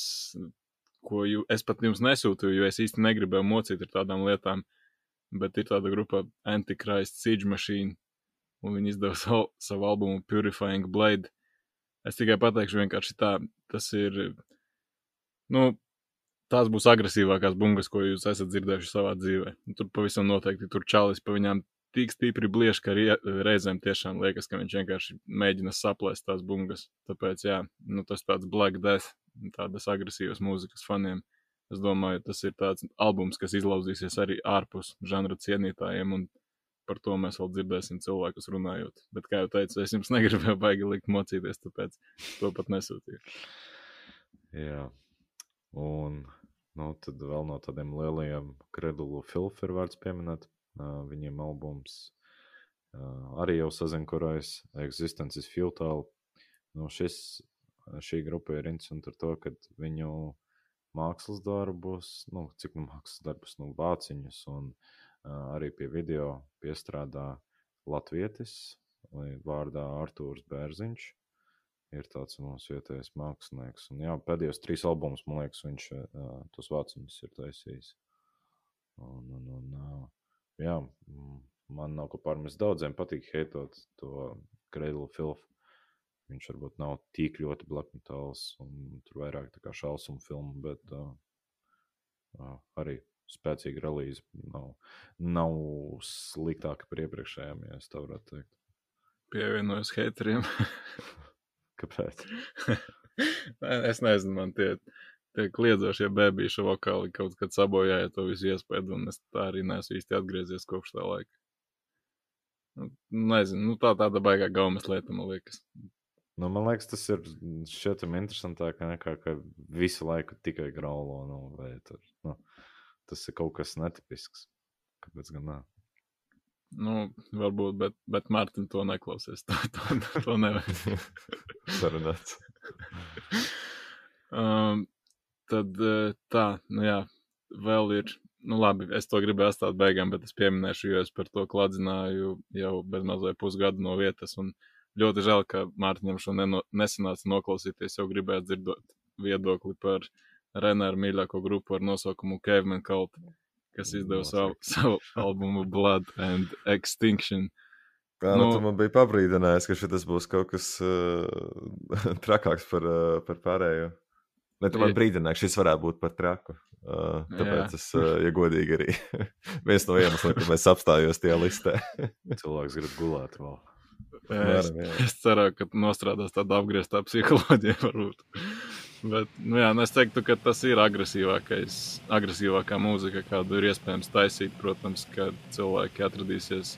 ko jū, es pat jums nesūtīju, jo es īsti negribēju mocīt ar tādām lietām. Bet ir tāda grupa Antichrist Siege Machine, un viņi izdeva savu, savu albumu Purifying Blade. Es tikai pateikšu vienkārši tā, tas ir, nu, tās būs agresīvākās bungas, ko jūs esat dzirdējuši savā dzīvē. Tur pavisam noteikti tur čalis pa viņām tik stipri bliež, ka reizēm tiešām liekas, ka viņš vienkārši mēģina saplēst tās bungas. Tāpēc, jā, nu, tas tāds Black Death tādas agresīvas mūzikas faniem. Es domāju, tas ir tāds albums, kas izlauzīsies arī ārpus žanra cienītājiem, un par to mēs vēl dzirdēsim cilvēkus runājot. Bet, kā jau teicu, es jums negribēju baigi likt mocīties, tāpēc to pat nesūtīju. Jā, un nu, tad vēl no tādiem lielajiem kredulu filmu ir vērts pieminēt. Uh, viņiem albums uh, arī jau sazinkurojas Existence is Futile. Nu, šis šī grupa ir interesanta ar to, ka viņu mākslas darbus, nu, cik nu mākslas darbus, nu, vāciņus un uh, arī pie video piestrādā latvietis vārdā Artūrs Bērziņš. Ir tāds mūsu vietējais mākslinieks. Un, jā, pēdējos trīs albumus, man liekas, viņš uh, tos vāciņus ir taisījis. Un, un, un, uh, jā, man nav ko pārmest daudziem patīk heitot to Cradle Filth Viņš varbūt nav tik ļoti blackmetāls, un tur vairāk tā kā šausmu filmu, bet uh, uh, arī spēcīga relīze. Nav, nav sliktāka par iepriekšējām, ja tā varētu teikt. Pievienojos hateriem. Kāpēc? es nezinu, man tie, tie kliedzošie bēbīšu vokāli kaut kad sabojāja to visu iespēju, un es tā arī neesmu īsti atgriezies kopš tā laika. Nu, nezinu, nu tā tāda baigā gaumas lieta, man liekas. Nu, man liekas, tas ir šķietami interesantāk nekā ka visu laiku tikai graulo. Nu, tur, nu, tas ir kaut kas netipisks. Kāpēc gan nē? Nu, varbūt, bet, bet Mārtiņa to neklausīs. To, to, to nevajag. Sarunāts. um, tad eh, tā, nu jā, vēl ir. Nu, labi, es to gribēju atstāt beigām, bet es pieminēšu, jo es par to kladzināju jau bezmazliet pusgadu no vietas. Un, uh, ļoti žēl, ka Mārtiņam šo neno, nesanāca noklausīties. Jau gribēju dzirdēt viedokli par Renāru mīļāko grupu ar nosaukumu Caveman Cult, kas izdeva savu, savu albumu Blood and Extinction. Jā, nu, nu, tu man bija pabrīdinājis, ka šis būs kaut kas uh, trakāks par, uh, par pārējo. Ne, tu man brīdināji, ka šis varētu būt par traku. Uh, tāpēc jā. es, uh, ja godīgi, arī viens no iemesliem, kāpēc es apstājos tajā listē. Cilvēks grib gulēt vēl. Es, es ceru, ka nostrādās tāda apgrieztā psiholoģija. Varbūt. Bet, nu jā, nu es teiktu, ka tas ir agresīvākā mūzika, kādu ir iespējams taisīt. Protams, ka cilvēki atradīsies.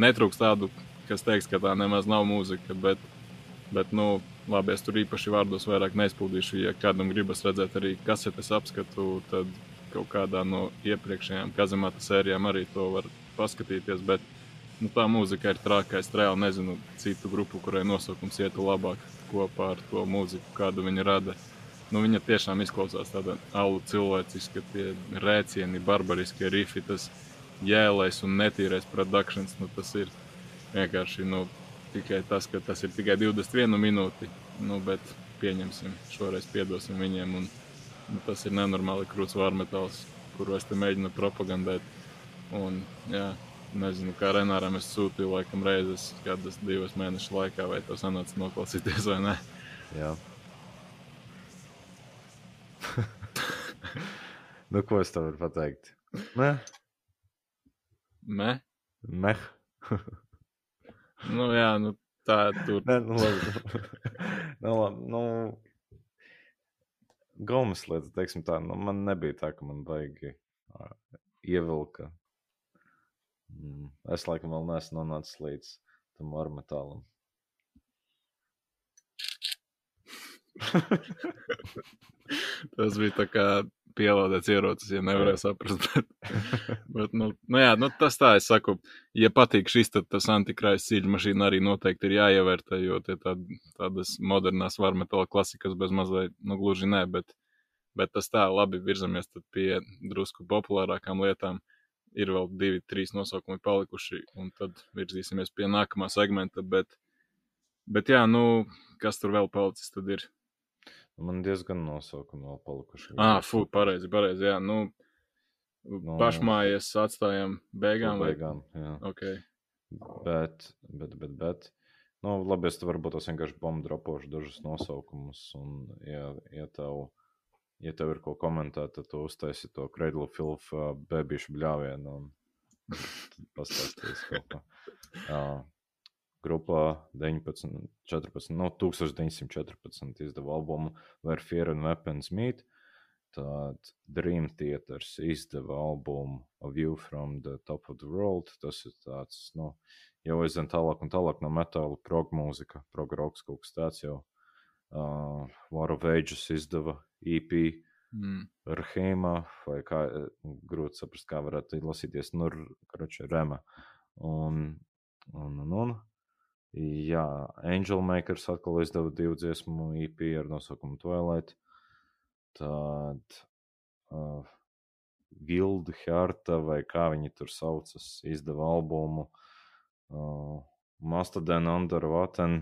Netrūks tādu, kas teiks, ka tā nemaz nav mūzika. Bet, bet nu, labi, es tur īpaši vārdos vairāk neizpildīšu. Ja kādam gribas redzēt arī kasetes apskatu, tad kaut kādā no iepriekšējām kazemata sērijām arī to var paskatīties. Bet, nu, tā mūzika ir trāka. Es reāli nezinu citu grupu, kurai nosaukums ietu labāk kopā ar to mūziku, kādu viņi rada. Nu, viņa tiešām izklausās tāda alu cilvēciska, tie rēcieni, barbariskie rifi, tas jēlais un netīrais produkcijas. Nu, tas ir vienkārši nu, tikai tas, ka tas ir tikai 21 minūti. Nu, bet pieņemsim, šoreiz piedosim viņiem. Un, nu, tas ir nenormāli krūts vārmetāls. kuru es te mēģinu propagandēt. Un, jā, nezinu, kā Renāram es sūtīju laikam reizes, kādas divas mēnešu laikā, vai to sanāca noklausīties vai nē. Jā. nu, ko es tev varu pateikt? Nē, Mē? meh. Nu, jā, nu, tā tur. Nē, nu, labi. nu, labi. Nu, Gomes lieta, teiksim tā, nu, man nebija tā, ka man baigi ievilka. Es laikam vēl neesmu nonācis līdz tam ormetālam. Tas bija tā kā pielādēts ierocis, ja nevarēja saprast. Bet, bet nu, nu, jā, nu, tas tā, es saku, ja patīk šis, tad tas antikrājas cīņu mašīna arī noteikti ir jāievērtē, jo tie tād, tādas modernās varmetāla klasikas bez mazliet, nu, gluži nē, bet, bet tas tā, labi virzamies tad pie drusku populārākām lietām. Ir vēl divi, trīs nosaukumi palikuši, un tad virzīsimies pie nākamā segmenta, bet, bet jā, nu, kas tur vēl palicis, tad ir Man diezgan nosaukumi vēl palikuši. Ah, fū, pareizi, pareizi. Jā, nu, Nu, nu pašmājies atstājam beigām. vai- beigām. Jā. Ok. Bet, bet, bet, bet. Nu, labi, es te varbūt tos vienkārši bombu dropošu dažus nosaukumus. Un, ja, ja, tev, ja tev ir ko komentēt, tad tu uztaisi to Cradle Filth uh, bebīšu bļāvienu un pastāstīs kaut ko. Uh, grupā 19, 14, no 1914 izdeva albumu Where Fear and Weapons Meet. Tad Dream Theaters izdeva albumu A View from the Top of the World. Tas ir tāds, nu, jau aizvien tālāk un tālāk no metāla, prog mūzika, prog roks kaut kas tāds jau. Uh, War of Ages izdeva EP Mm. Rahīmā, vai kā grūti saprast, kā varētu lasīties, nu, karoči, Rema. Un, un, un, un. Jā, Angel Makers atkal izdeva divu dziesmu EP ar nosaukumu Twilight. Tad uh, Gilda Harta, vai kā viņi tur saucas, izdeva albumu uh, Mastodon Under Water,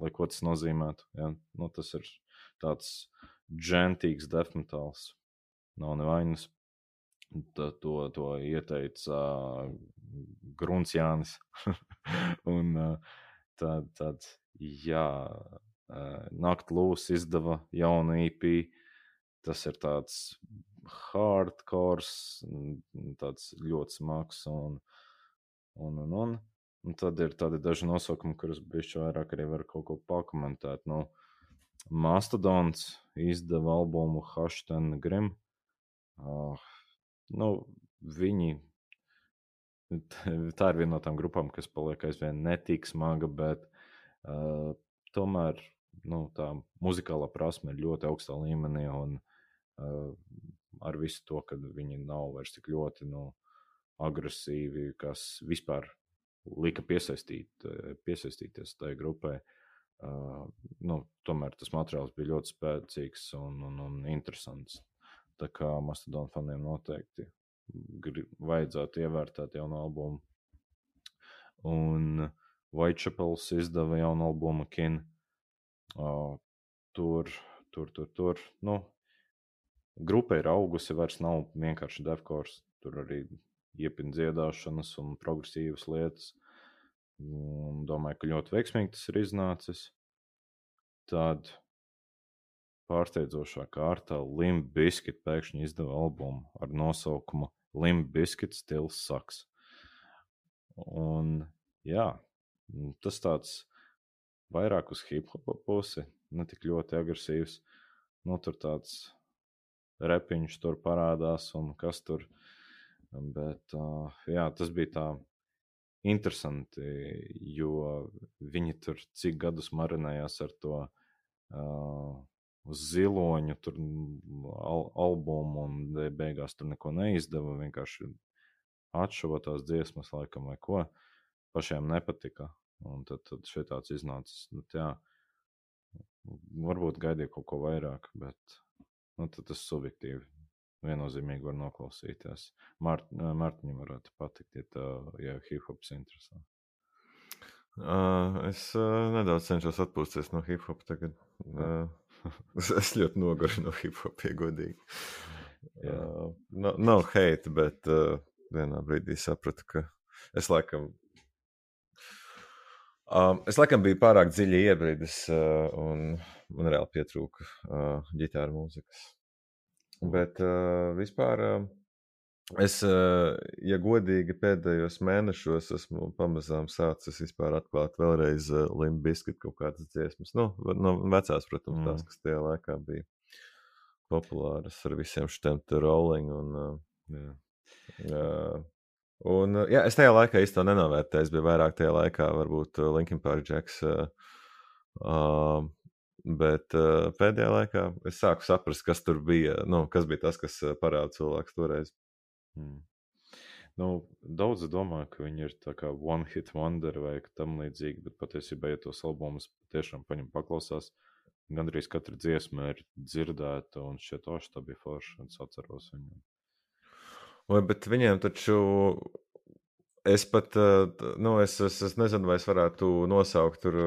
lai ko tas nozīmētu. Ja? Nu, tas ir tāds džentīgs death metals. Nav nevainas. Ta, to, to ieteica uh, Grunsjānis. un uh, tad, tad, jā, uh, Nakt Lūs izdeva jaunu EP. Tas ir tāds hardcore, tāds ļoti smags un, un, un, un. Un tad ir tādi daži nosaukumi, kurus bijuši vairāk arī var kaut ko pakomentēt. Nu, Mastodons izdeva albumu Hashten Grim. Uh, nu, viņi, tā ir viena no tām grupām, kas paliek aizvien netik smaga, bet uh, tomēr nu, tā muzikālā prasme ir ļoti augstā līmenī. Un, uh, ar visu to, ka viņi nav vairs tik ļoti nu, agresīvi, kas vispār lika piesaistīt, piesaistīties tai grupai. Uh, nu, tomēr tas materiāls bija ļoti spēcīgs un, un, un interesants. Tā kā Mastodon faniem noteikti gri, vajadzētu ievērtēt jaunu albumu. Un Whitechapels izdeva jaunu albumu Kin. Uh, tur, tur, tur, tur. Nu, grupa ir augusi, vairs nav vienkārši devkors. Tur arī iepina dziedāšanas un progresīvas lietas. Un domāju, ka ļoti veiksmīgi tas ir iznācis. Tad pārsteidzošā kārtā Limba Biscuit pēkšņi izdeva albumu ar nosaukumu Limba Biscuit Stils Saks. Un jā, tas tāds vairāk uz hip hopa pusi, ne tik ļoti agresīvs. Nu, tur tāds repiņš tur parādās un kas tur. Bet jā, tas bija tā interesanti, jo viņi tur cik gadus marinējās ar to ziloņu tur, al albumu, un beigās tur neko neizdeva. Vienkārši atšuva tās dziesmas, laikam, vai ko. Pašiem nepatika. Un tad, tad šeit tāds iznācis. Nu, jā, varbūt gaidīju kaut ko vairāk, bet nu, tas subjektīvi viennozīmīgi var noklausīties. Mārt, Mārtiņam varētu patikt, ja, tā, ja hip-hops interesē. Uh, es uh, nedaudz cenšos atpūsties no hip-hopa tagad. Uh, es ļoti noguru no hip-hopa, ja godīgi. Uh, no, nav hate, bet uh, vienā brīdī sapratu, ka es laikam. Um, es laikam biju pārāk dziļi iebridis, uh, un man reāli pietrūka uh, ģitāra mūzikas. Bet uh, vispār uh, es, uh, ja godīgi, pēdējos mēnešos esmu pamazām sācis atklāt vēlreiz uh, Limbiskit kaut kādas dziesmas. Nu, no vecās, protams, tās, kas tajā laikā bija populāras ar visiem šiem rolling. Un, uh, jā. Uh, un, jā, es tajā laikā īstenībā nenovērtēju. Es biju vairāk tajā laikā, varbūt Linkin Park Jacks. Uh, uh, bet uh, pēdējā laikā es sāku saprast, kas tur bija. Nu, kas bija tas, kas parāda cilvēks toreiz. Hmm. Nu, daudz domā, ka viņi ir tā kā one hit wonder vai tam līdzīgi, bet patiesībā, ja tos albumus tiešām paņem paklausās, gandrīz katra dziesma ir dzirdēta, un šie toši tā bija forši, un es atceros viņu. Vai, bet viņiem taču es pat, nu, es, es, es nezinu, vai es varētu nosaukt tur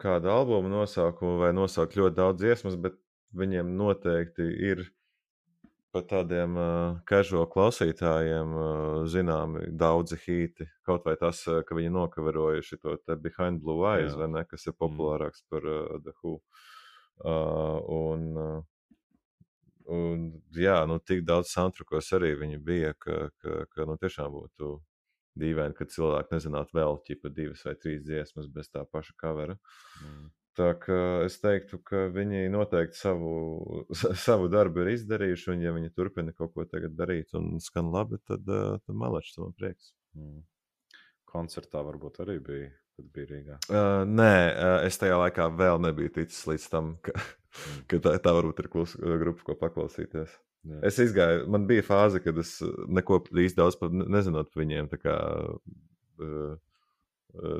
kādu albumu nosaukumu vai nosaukt ļoti daudz dziesmas, bet viņiem noteikti ir pat tādiem casual klausītājiem zināmi daudzi hīti. Kaut vai tas, ka viņi nokavēroja šo te Behind Blue Eyes, Jā. vai ne, kas ir mm. populārāks par uh, The Who. Uh, un, uh, un, jā, nu, tik daudz soundtrackos arī bija, ka, ka, ka nu, tiešām būtu dīvaini, ka cilvēki nezinātu vēl ķipa divas vai trīs dziesmas bez tā paša kavera. Mm. Tā kā es teiktu, ka viņi noteikti savu, savu darbu ir izdarījuši, un ja viņi turpina kaut ko tagad darīt un skan labi, tad, tad malačs man prieks. Mm. Koncertā varbūt arī bija kad bija Rīgā? Uh, nē, uh, es tajā laikā vēl nebiju ticis līdz tam, ka, mm. ka tā, tā varbūt ir klusa grupa, ko paklausīties. Jā. Es izgāju, man bija fāze, kad es neko īsti daudz par, nezinot par viņiem. Kā, uh,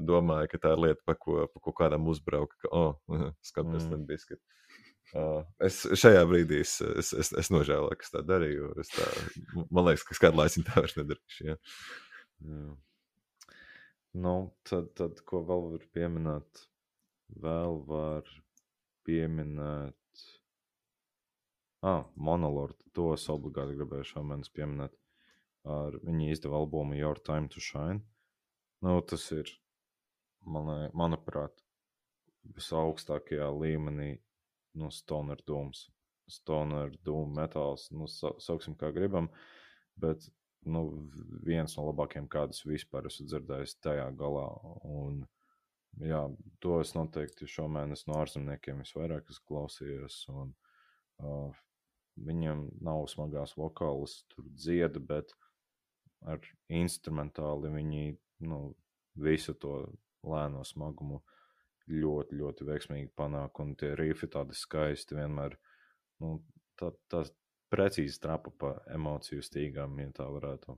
domāju, ka tā ir lieta, pa ko, pa ko kādam uzbraukt. Ka, oh, skaties, mm. bija uh, es šajā brīdī es, es, es, es nožēloju, ka tā darīju. Es tā, man liekas, ka kādu laiku tā vairs nedarīšu. Jā. Jā. Nu, tad, tad, ko vēl var pieminēt? Vēl var pieminēt. Ah, monologu. To es obligāti gribēju šādi pieminēt. Ar viņi izdeva albumu Your Time to Shine. Nu, tas ir, man, manuprāt, visaugstākajā līmenī nu, Stoner Dooms. Stoner Doom metāls, nu, sauksim kā gribam, bet nu, viens no labākajiem, kādus vispār esmu dzirdējis tajā galā. Un, jā, to es noteikti šomēnes no ārzemniekiem visvairāk klausījos. Un, uh, viņiem nav smagās vokālas, tur dzieda, bet ar instrumentāli viņi nu, visu to lēno smagumu ļoti, ļoti veiksmīgi panāk. Un tie rifi tādi skaisti vienmēr. Nu, tā, tā, precīzi trapa pa emociju stīgām, ja tā varētu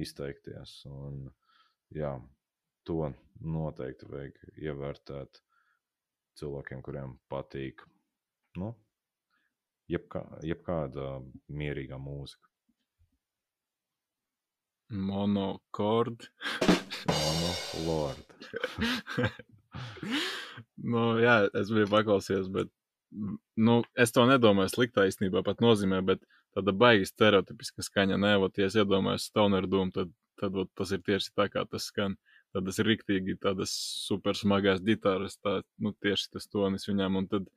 izteikties. Un, jā, to noteikti vajag ievērtēt cilvēkiem, kuriem patīk nu, jebkā, jebkāda mierīga mūzika. Monokord. Monolord. nu, jā, es biju paklausījies, bet nu, es to nedomāju sliktā īstenībā, pat nozīmē, bet tāda baigi stereotipiska skaņa, nevot, ja es iedomājos Stoner Doom, tad, tad ot, tas ir tieši tā, kā tas skan. Ir riktīgi tādas super smagās ģitāras, tā, nu, tieši tas tonis viņām, un tad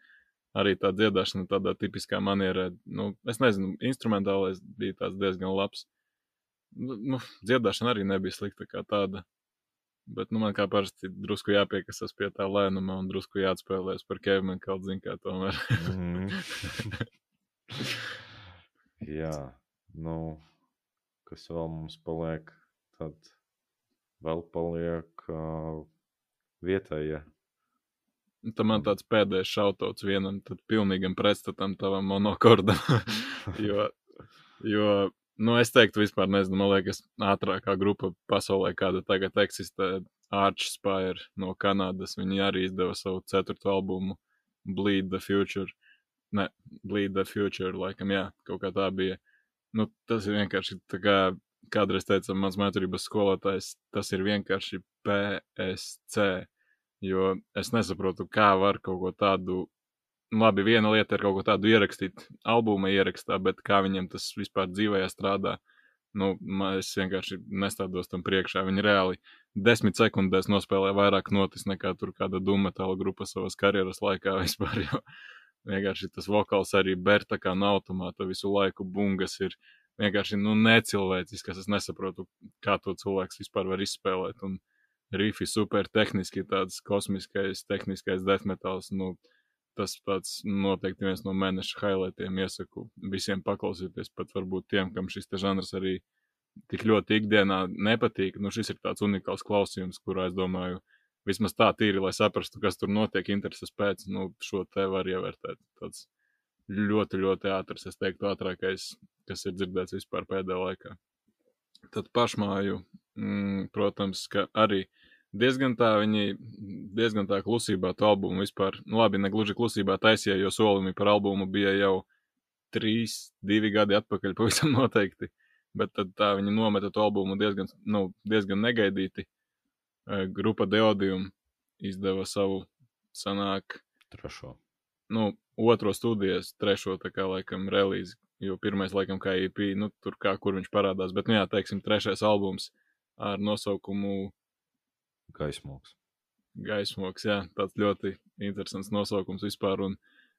arī tā dziedāšana tādā tipiskā manierē, nu, es nezinu, instrumentālais bija tāds diezgan labs. Nu, nu dziedāšana arī nebija slikta kā tāda. Bet nu, man kā parasti drusku jāpiekasas pie tā lēnuma un drusku jāatspēlēs par Kevinu kaut zinu, kā tomēr. mm. Jā, nu, kas vēl mums paliek, tad vēl paliek uh, vietējie. Ja. Tam man tāds pēdējais šautots vienam, tad pilnīgam pretstatam tavam monokordam. jo, jo Nu, es teiktu, vispār nezinu, man liekas, ātrākā grupa pasaulē, kāda tagad eksistē, Archspire no Kanādas. Viņi arī izdeva savu ceturto albumu, Bleed the Future. Ne, Bleed the Future, laikam, jā, kaut kā tā bija. Nu, tas ir vienkārši tā kā kādreiz teica mans mācības skolotājs, tas ir vienkārši PSC. Jo es nesaprotu, kā var kaut ko tādu labi, viena lieta ir kaut ko tādu ierakstīt albuma ierakstā, bet kā viņiem tas vispār dzīvē strādā, nu, es vienkārši nestādos tam priekšā. Viņi reāli desmit sekundēs nospēlē vairāk notis nekā tur kāda dumetāla grupa savas karjeras laikā vispār, jo vienkārši tas vokāls arī Berta kā no automāta visu laiku bungas ir vienkārši, nu, necilvēcisks, es nesaprotu, kā to cilvēks vispār var izspēlēt, un rifi super tehniski, tāds kosmiskais, tehniskais deathmetals, nu, tas tāds noteikti viens no mēneša highlightiem iesaku visiem paklausīties, pat varbūt tiem, kam šis žanrs arī tik ļoti ikdienā nepatīk. Nu, šis ir tāds unikāls klausījums, kurā es domāju, vismaz tā tīri, lai saprastu, kas tur notiek, intereses pēc, nu, šo te var ievērtēt. Tāds ļoti, ļoti ātrs, es teiktu, ātrākais, kas ir dzirdēts vispār pēdējā laikā. Tad pašmāju, mm, protams, ka arī diezgan tā viņi diezgan tā klusībā to albumu vispār, nu labi, ne gluži klusībā taisīja, jo solījumi par albumu bija jau trīs, divi gadi atpakaļ pavisam noteikti, bet tad tā viņi nometa to albumu diezgan, nu, diezgan negaidīti. Grupa Deodium izdeva savu sanāk. Trešo. Nu, otro studijas, trešo tā kā laikam relīzi, jo pirmais laikam kā EP, nu, tur kā kur viņš parādās, bet, nu jā, teiksim, trešais albums ar nosaukumu Gaismoks. Gaismoks, jā, tāds ļoti interesants nosaukums vispār. Un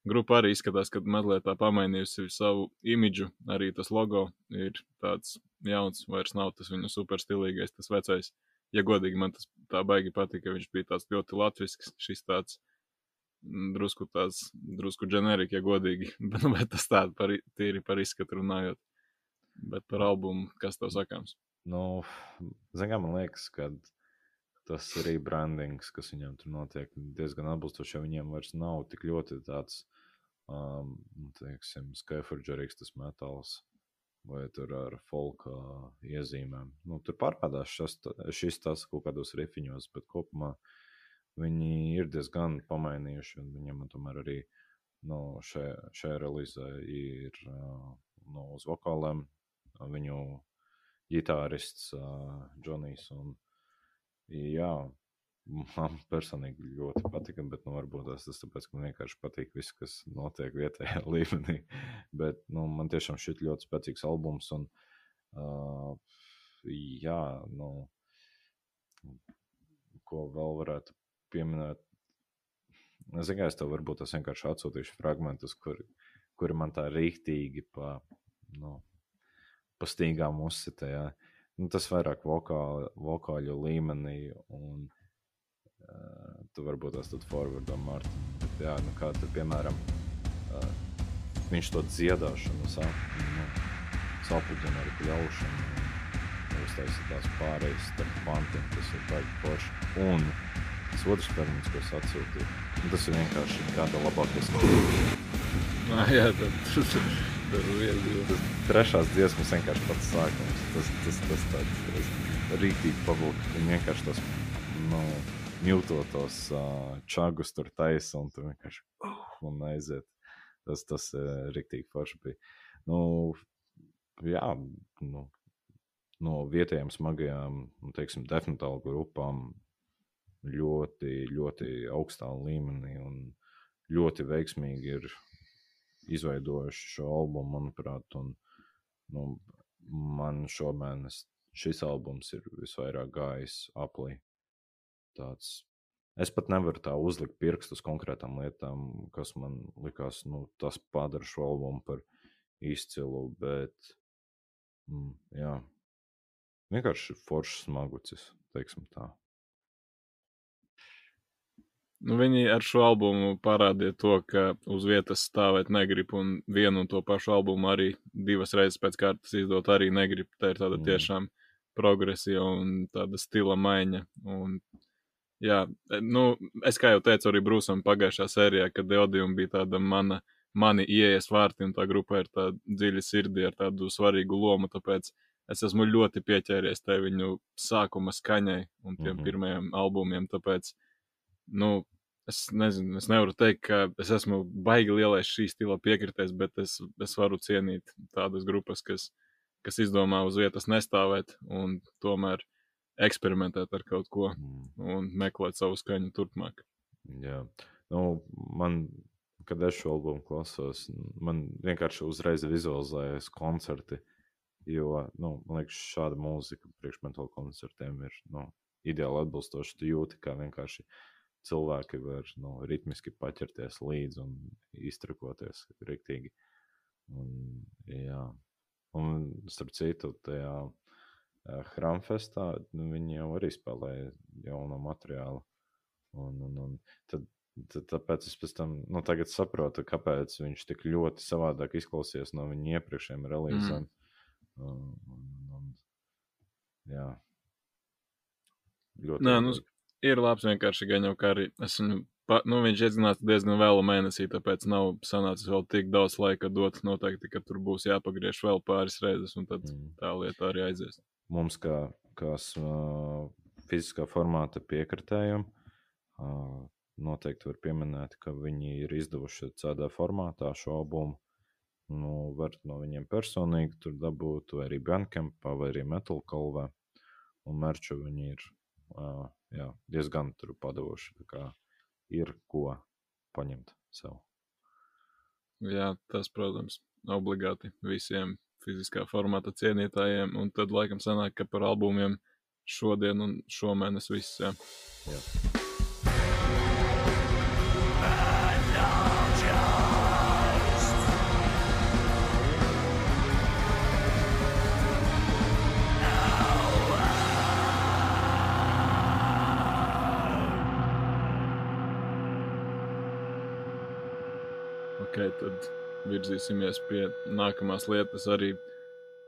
grupa arī izskatās, ka mazliet tā pamainījusi savu imidžu. Arī tas logo ir tāds jauns, vairs nav tas viņa superstilīgais, tas vecais. Ja godīgi man tas tā baigi patika, viņš bija tāds ļoti latvisks, šis tāds mm, drusku tāds, drusku ģenerika, ja godīgi, nu, bet tas tāda par, tīri par izskatu runājot. Bet par albumu, kas tev sakāms? Nu, zināmā man liekas, ka tas rebrandings, kas viņam tur notiek, diezgan atbilstoši, jo viņiem vairs nav tik ļoti tāds, um, nu, teiksim, skaiforģerīgs tas metāls. Vai tur ar folka iezīmēm. Nu, tur parādās šis, šis tas kaut kādos rifiņos, bet kopumā viņi ir diezgan pamainījuši. Viņam tomēr arī nu, šajā, šajā relīzē ir nu, uz vokāliem viņu ģitārists Džonijs. Uh, Jā, man personīgi ļoti patika, bet nu, varbūt tas ir tāpēc, ka man vienkārši patīk viss, kas notiek vietējā līmenī. Bet nu, man tiešām šķiet ļoti spēcīgs albums. Un, uh, jā, nu, ko vēl varētu pieminēt. Domāju, es tev varbūt es vienkārši atsūtīšu fragmentus, kuri, kuri man tā rīktīgi pa, nu, pa stīgām uzsitēja. Uh, nu, tas vairāk vokāli, vokāļu līmenī. Un, uh, tu varbūt tas tad forwardā Mārtiņa. Bet, jā, nu, kā tur, piemēram, uh, viņš to dziedāšanu sāk, nu, sapuģina ar pļaušanu. Uztaisīt tās pārējas starp pantiem, tas ir baigi forši. Un tas otrs termins, ko es atsūtīju, nu, tas ir vienkārši gada labākais. Ah, jā, tad, trešās dziesmas vienkārši pats sākums. Tas, tas, tas tāds rīktīgi pavilkt. Viņi vienkārši tos, nu, mjūtotos uh, čagus tur taisa un tu vienkārši uh, un aiziet. Tas, tas uh, rīktīgi forši bija. Nu, jā, nu, no vietējām smagajām, nu, teiksim, definitālu grupām ļoti, ļoti augstā līmenī un ļoti veiksmīgi ir izveidojuši šo albumu, manuprāt. Un, nu, man šomēnes šis albums ir visvairāk gājis aplī. Tāds, es pat nevaru tā uzlikt pirkstus konkrētām lietām, kas man likās, nu, tas padara šo albumu par izcilu, bet mm, jā, vienkārši foršs smagucis, teiksim tā. Nu, viņi ar šo albumu parādīja to, ka uz vietas stāvēt negrib, un vienu un to pašu albumu arī divas reizes pēc kārtas izdot arī negrib. Tā ir tāda mm. tiešām progresija un tāda stila maiņa. Un, jā, nu, es kā jau teicu arī Brūsam pagājušā sērijā, kad Deodium bija tāda mana, mani ieejas vārti, un tā grupa ir tāda dziļa sirdī ar tādu svarīgu lomu, tāpēc es esmu ļoti pieķēries tai viņu sākuma skaņai un tiem mm -hmm. pirmajiem albumiem, tāpēc nu, es nezinu, es nevaru teikt, ka es esmu baigi lielais šī stila piekritējs, bet es, es varu cienīt tādas grupas, kas, kas izdomā uz vietas nestāvēt un tomēr eksperimentēt ar kaut ko mm. un meklēt savu skaņu turpmāk. Jā, nu, man kad es šo albumu klausos, man vienkārši uzreiz vizualizējas koncerti. Jo, nu, man liekas, šāda mūzika priekšmetāla koncertiem ir nu, ideāli atbilstoša. Tu jūti, kā vienkārši cilvēki var nu, ritmiski paķerties līdzi un iztrakoties rīktīgi. Un, jā. un starp citu, tajā uh, Hramfestā nu, viņi jau arī spēlēja jaunu materiālu. Un, un, un tad Tad, tāpēc es pēc tam nu, saprotu, kāpēc viņš tik ļoti savādāk izklausījās no viņa iepriekšējiem relīzēm. Mm. Un, un, un, jā, ļoti. Nē, nu, ir labs vienkārši gan jau kā arī es viņu. Pa, nu, viņš iedzinās diezgan vēlu mēnesī, tāpēc nav sanācis vēl tik daudz laika dot. Noteikti, ka tur būs jāpagriež vēl pāris reizes, un tad mm. tā lieta arī aizies. Mums, kā, kā uh, fiziskā formāta piekritējiem, uh, noteikti var pieminēt, ka viņi ir izdevuši tādā formātā šo albumu. Nu, var no viņiem personīgi tur dabūt, vai arī Bandcampā, vai arī Metal Kalvē. Un merču viņi ir uh, jā, diezgan tur kā ir ko paņemt sev. Jā, tas, protams, obligāti visiem fiziskā formāta cienītājiem. Un tad laikam sanāk, ka par albumiem šodien un šomēnes viss. Jā. Jā. Tad virzīsimies pie nākamās lietas. Arī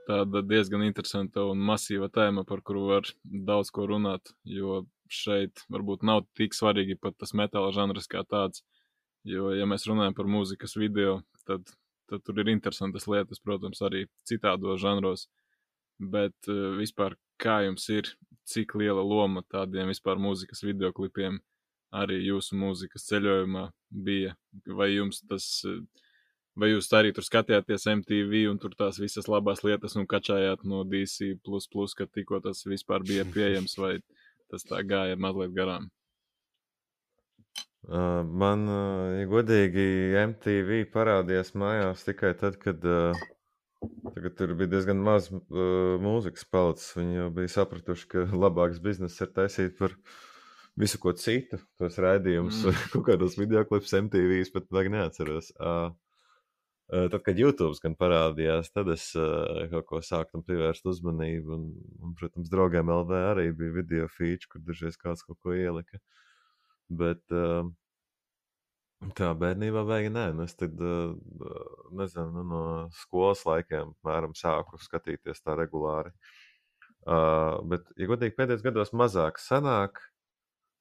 tāda diezgan interesanta un masīva tēma, par kuru var daudz ko runāt. Jo šeit varbūt nav tik svarīgi pat tas metāla žanrs kā tāds. Jo, ja mēs runājam par mūzikas video, tad, tad tur ir interesantas lietas, protams, arī citādos žanros. Bet uh, vispār, kā jums ir, cik liela loma tādiem vispār mūzikas videoklipiem arī jūsu mūzikas ceļojumā bija? Vai jums tas, vai jūs arī tur skatījāties MTV un tur tās visas labās lietas un kačājāt no DC, kad tikko tas vispār bija pieejams, vai tas tā gāja mazliet garām? Uh, man, uh, ja godīgi, MTV parādījās mājās tikai tad, kad uh, Tagad tur bija diezgan maz uh, mūzikas palicis. Viņi jau bija sapratuši, ka labāks bizness ir taisīt par visu ko citu, tos raidījumus, mm. kaut kādos video klipus, MTV, pat vajag neatceros. Uh, uh, tad, kad YouTube gan parādījās, tad es uh, kaut ko sāku tam pievērst uzmanību. Un, un, protams, draugiem LV arī bija video feature, kur dažreiz kāds kaut ko ielika. Bet uh, tā bērnībā vajag nē. Nu, es tad, uh, nezinu, nu, no skolas laikiem mēram sāku skatīties tā regulāri. Uh, bet, ja godīgi, pēdējos gados mazāk sanāk,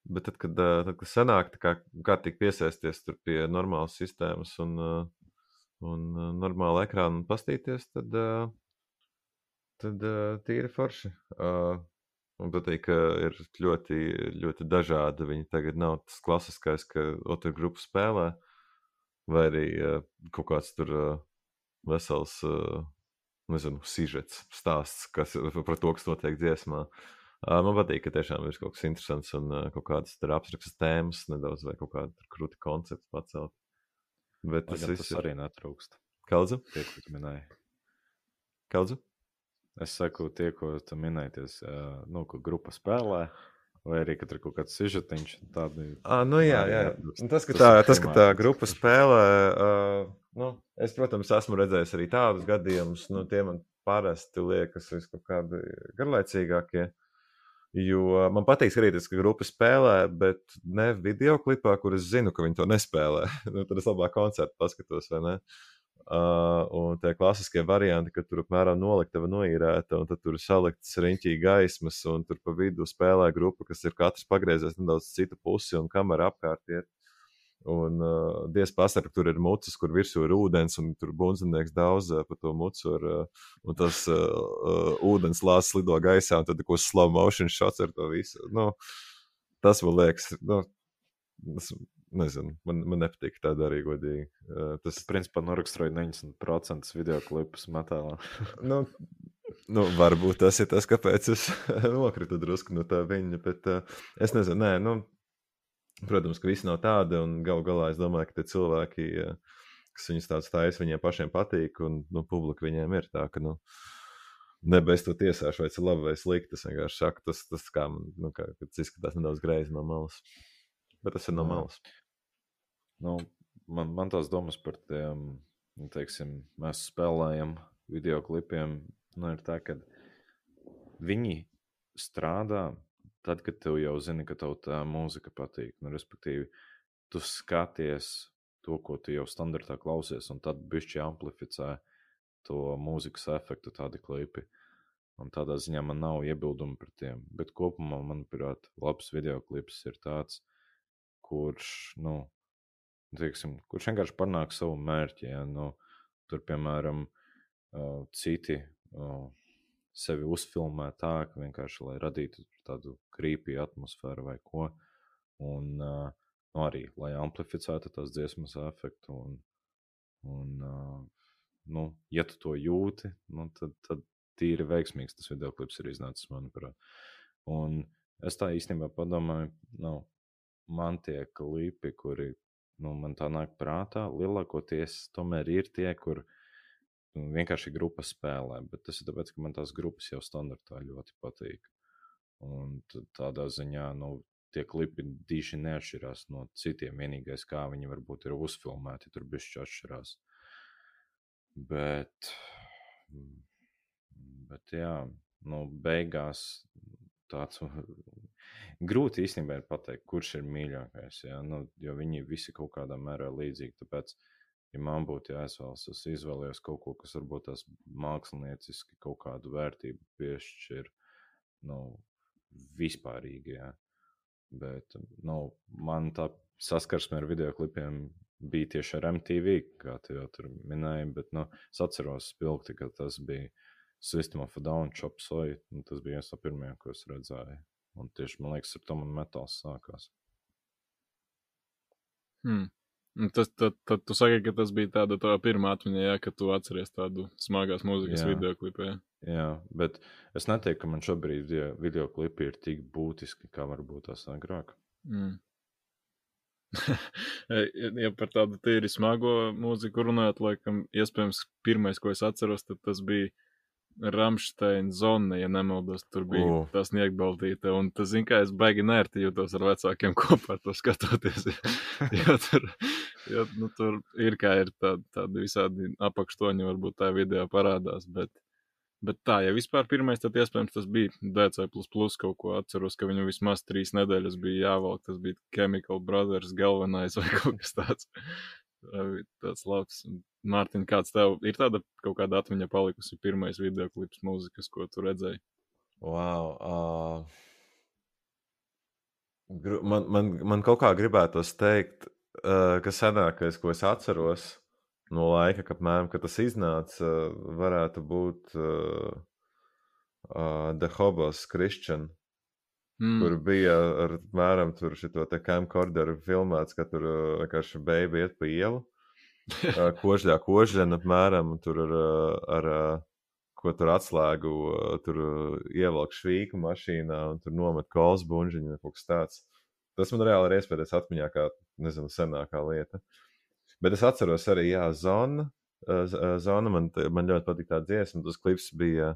Bet tad, kad, tad, kad sanāk, kā, kā tik piesaisties pie normālas sistēmas un, un normāla ekrāna un pastīties, tad, tad tīri forši. Un patīk, ka ir ļoti, ļoti dažādi. Viņi tagad nav tas klasiskais, ka otrā grupa spēlē, vai arī kaut kāds tur vesels, nezinu, sižets, stāsts kas, par to, kas notiek dziesmā. Uh, Man patīk, ka tiešām ir kaut kas interesants un kaut kādas abstraktas tēmas, nedaudz vai kaut kāda krūti koncepts pacelt. Bet tas, tas ir... arī netrūkst. Kaudzu? Tie, ko tu minēji. Kaudzu? Es saku, tie, ko tu minējies, nu, ka grupa spēlē. Vai arī, ka tur ir kaut kāds sižetiņš, tāda ir. Ah, nu jā, jā. Tas, ka tā, tas, ka tā grupa spēlē, uh, nu, es, protams, esmu redzējis arī tādus gadījumus, nu, tie man parasti liekas kaut kādi garlaicīgākie. Jo man patīk skatīties, ka grupa spēlē, bet ne video klipā, kur es zinu, ka viņi to nespēlē. nu, tad es labāk koncertu paskatos, vai ne? Uh, un tie klasiskie varianti, ka tur apmēram noliktava noīrēta, un tad tur salikts riņķī gaismas, un tur pa vidu spēlē grupa, kas ir katrs pagriezies nedaudz citu pusi, un kamera apkārt iet. Un uh, diez pasaka, tur ir mucis, kur virsū ir ūdens, un tur bundzinieks daudz uh, pa to mucu. Ar, uh, un tas uh, uh, ūdens lācis lido gaisā, un tad kas slow motion shots ar to visu. Nu, tas man liekas, nu, tas, nezinu, man, man nepatīk tāda arī godīgi. Uh, tas, principā, noraksturoja 90% video klipus metālā. nu, Nu, varbūt tas ir tas, kāpēc es nokritu drusku no tā viņa. Bet uh, es nezinu, nē, nu, Protams, ka visi nav tādi, un gal galā es domāju, ka cilvēki, kas viņus tāds taisa, viņiem pašiem patīk, un nu, publika viņiem ir tā, ka, nu, nebeiz to tiesāšu, vai tas ir labi vai slikti. Es vienkārši saku, tas, tas kā nu, kā, izskatās nedaudz greizi no malas. Bet tas ir no malas. Nu, man, man tās domas par tiem, nu, teiksim, mēs spēlējam video klipiem, nu, ir tā, ka viņi strādā tad, kad tev jau zini, ka tev tā mūzika patīk. Nu, respektīvi, tu skaties to, ko tu jau standartā klausies, un tad bišķi amplificē to mūzikas efektu, tādi klipi. Un tādā ziņā man nav iebildumu pret tiem. Bet kopumā, manuprāt, labs video klips ir tāds, kurš, nu, teiksim, kurš vienkārši panāk savu mērķi. Ja? Nu, tur, piemēram, citi sevi uzfilmē tā, ka vienkārši lai radītu tādu krīpju atmosfēru vai ko. Un uh, nu, arī lai amplificētu tās dziesmas efektu. Un, un, uh, nu, ja tu to jūti, nu, tad, tad tīri veiksmīgs tas video klips ir iznācis, manuprāt. Un es tā īstenībā padomāju, nu, man tie klipi, kuri nu, man tā nāk prātā, lielākoties tomēr ir tie, kur vienkārši grupa spēlē. Bet tas ir tāpēc, ka man tās grupas jau standartā ļoti patīk. Un tādā ziņā nu, tie klipi diši neatšķirās no citiem. Vienīgais, kā viņi varbūt ir uzfilmēti, tur bišķi atšķirās. Bet, bet jā, nu, beigās tāds grūti īstenībā ir pateikt, kurš ir mīļākais. Jā, nu, jo viņi visi kaut kādā mērā līdzīgi. Tāpēc, uh, ja man būtu jāizvēlas, es izvēlējos kaut ko, kas varbūt tās mākslinieciski kaut kādu vērtību piešķir, nu, vispārīgi, jā. Bet, nu, man tā saskarsme ar video klipiem bija tieši ar MTV, kā tu jau tur minēji, bet, nu, es atceros spilgti, ka tas bija System of a Down, Chop Soy, un tas bija viens no pirmajiem, ko es redzēju. Un tieši, man liekas, ar to man metāls sākās. Hmm. Tas, tad, tad tu saki, ka tas bija tāda tā pirmā atmiņa, ja, ka tu atceries tādu smagās mūzikas video klipu. Ja. Jā, bet es neteiktu, ka man šobrīd video, video klipi ir tik būtiski, kā varbūt tas agrāk. Mm. ja par tādu tīri smago mūziku runājot, laikam, iespējams, pirmais, ko es atceros, tas bija Rāmsteina zona, ja nemaldos, tur bija uh. tā sniegbaltīte. Un tas, zin, kā es baigi nērti jūtos ar vecākiem kopā to skatoties. jo tur, jo, nu, tur ir kā ir tādi, tādi visādi apakštoņi, varbūt tā video parādās. Bet, bet tā, ja vispār pirmais, tad iespējams tas bija DC kaut ko atceros, ka viņu vismaz trīs nedēļas bija jāvelk. Tas bija Chemical Brothers galvenais vai kaut kas tāds. tāds labs. Mārtiņ, kāds tev ir tāda kaut kāda atmiņa palikusi pirmais video klips mūzikas, ko tu redzēji? Wow! Uh, man, man, man kaut kā gribētos teikt, uh, ka senākais, ko es atceros no laika, kad, apmēram, kad tas iznāca, varētu būt uh, uh, The Hobos Christian. Mm. Kur bija ar mēram šo camcorderu filmēts, ka tur vienkārši beigta iet pa ielu kožļā kožļana apmēram tur ar, ar, ar ko tur atslēgu, tur ievelk švīku mašīnā un tur nomet kols buņģiņu vai kaut kas tāds. Tas man reāli ir iespējas atmiņā kā, nezinu, senākā lieta. Bet es atceros arī, jā, zona. Zona man, man ļoti patīk tā dziesma. Tas klips bija.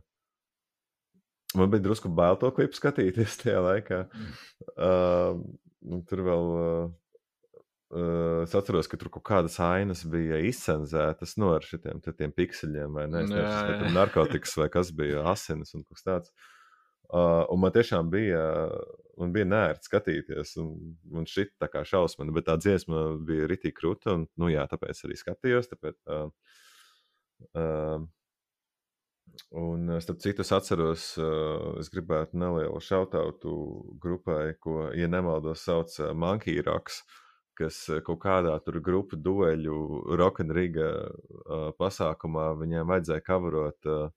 Man bija drusku bail to klipu skatīties tajā laikā. Mm. Uh, tur vēl uh, Uh, es atceros, ka tur kaut kādas ainas bija izcenzētas no nu, ar šitiem tiem pikseļiem, vai ne? Es nezinu, kas narkotikas vai kas bija asinis un kas tāds. Uh, un man tiešām bija, man bija nērti skatīties, un man šī tā kā šausmina, bet tā dziesma bija ritīgi krūta, un, nu jā, tāpēc arī skatījos. Tāpēc, uh, uh, un, starp citu, es atceros, uh, es gribētu nelielu šautautu grupai, ko, ja nemaldos, sauc uh, Monkey Rocks. Uh, kas kaut kādā tur grupu dueļu rokenrīga uh, pasākumā viņiem vajadzēja kavarot uh,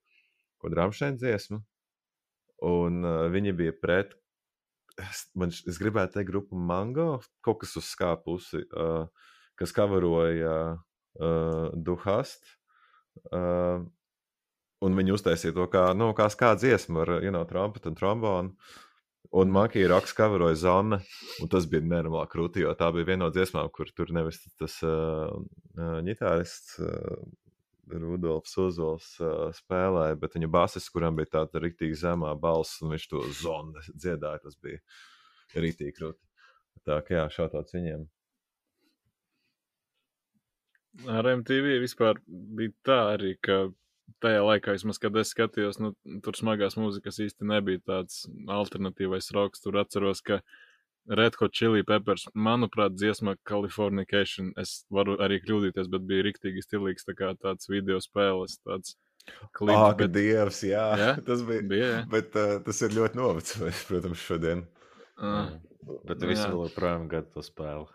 ko drāmšēnu dziesmu. Un uh, viņi bija pret, es, man, es gribētu teikt, grupu Mango, kaut kas uz skā pusi, uh, kas kavaroja uh, Duhast. Uh, un viņi uztaisīja to kā, nu, kā skā dziesmu ar, you know, trompetu un trombonu. Un Makija Raks kavaroja Zana, un tas bija nenormāli krūti, jo tā bija viena no dziesmām, kur tur nevis tas uh, ģitārists uh, Rudolfs Ozols uh, spēlēja, bet viņa basis, kuram bija tāda rīktīgi zemā balss, un viņš to zonu dziedāja, tas bija rītīgi krūti. Tā kā jā, šāds viņiem. Ar MTV vispār bija tā arī, ka tajā laikā, vismaz, kad es skatījos, nu, tur smagās mūzikas īsti nebija tāds alternatīvais roks. Tur atceros, ka Red Hot Chili Peppers, manuprāt, dziesma Californication, es varu arī kļūdīties, bet bija riktīgi stilīgs, tā kā tāds video spēles, tāds klips. Ah, bet... dievs, jā, jā, tas bija. bija jā. Bet uh, tas ir ļoti novecojis, protams, šodien. Uh. Bet nu, visi vēl joprojām gada to spēli.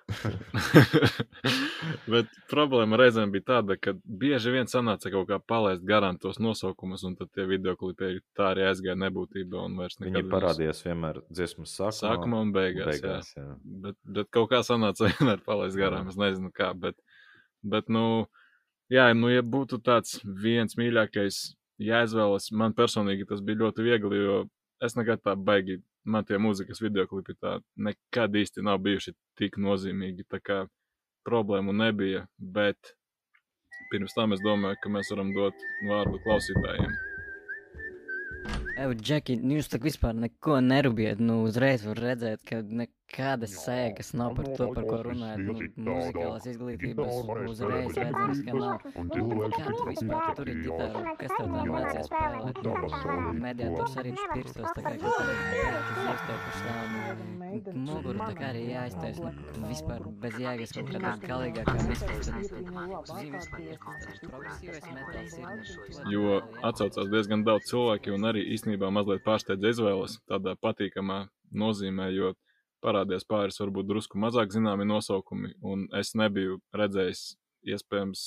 Bet problēma reizēm bija tāda, ka bieži vien sanāca kaut kā palaist garām tos nosaukumus, un tad tie video klipi tā arī aizgāja nebūtībā. Viņi parādījās vienmēr dziesmas sākumā, sākumā un beigās. beigās jā. Jā. Bet, bet kaut kā sanāca vienmēr palaist garām. Es nezinu kā, bet, bet nu, jā, nu, ja būtu tāds viens mīļākais jāizvēlas, man personīgi tas bija ļoti viegli, jo es nekad tā baigi man tie mūzikas videoklipi tā nekad īsti nav bijuši tik nozīmīgi. Tā kā problēmu nebija, bet pirms tam es domāju, ka mēs varam dot vārdu klausītājiem. Evo, Džeki, nu jūs tā vispār neko nerubiet. Nu, uzreiz var redzēt, ka nekādas sēgas nav par to, par ko runājat. Nu, muzikālās izglītības uzreiz redzams, ka nav. Kā tu vispār tur ir ģitāra? Kas tev tā mācīja spēlēt? Nu, mediators arī pirstos, tā kā, ka tas iekstēpuši tā, nu, muguru tā kā arī jāiztais. Nu, vispār bez jēgas kaut kādā galīgākā Jo atsaucās diezgan daudz cilvēki un arī īstenībā mazliet pārsteidz izvēles tādā patīkamā nozīmē, jo parādījās pāris varbūt drusku mazāk zināmi nosaukumi, un es nebiju redzējis iespējams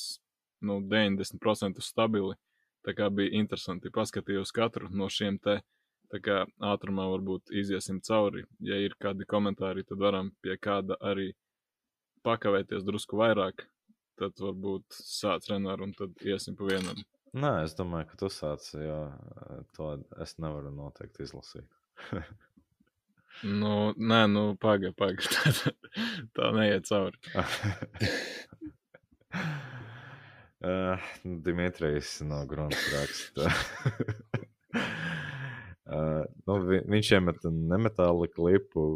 nu, 90% stabili. Tā kā bija interesanti paskatījos katru no šiem te. Tā kā ātrumā varbūt iziesim cauri. Ja ir kādi komentāri, tad varam pie kāda arī pakavēties drusku vairāk. Tad varbūt sāc Renāru un tad iesim pa vienam. Nē, es domāju, ka tu sāc, jo to es nevaru noteikti izlasīt. nu, nē, nu, pagaidi, pagaidi. Tā, neiet cauri. uh, Dimitrijs no Grunts raksta. uh, nu, vi, viņš iemet nemetāli klipu.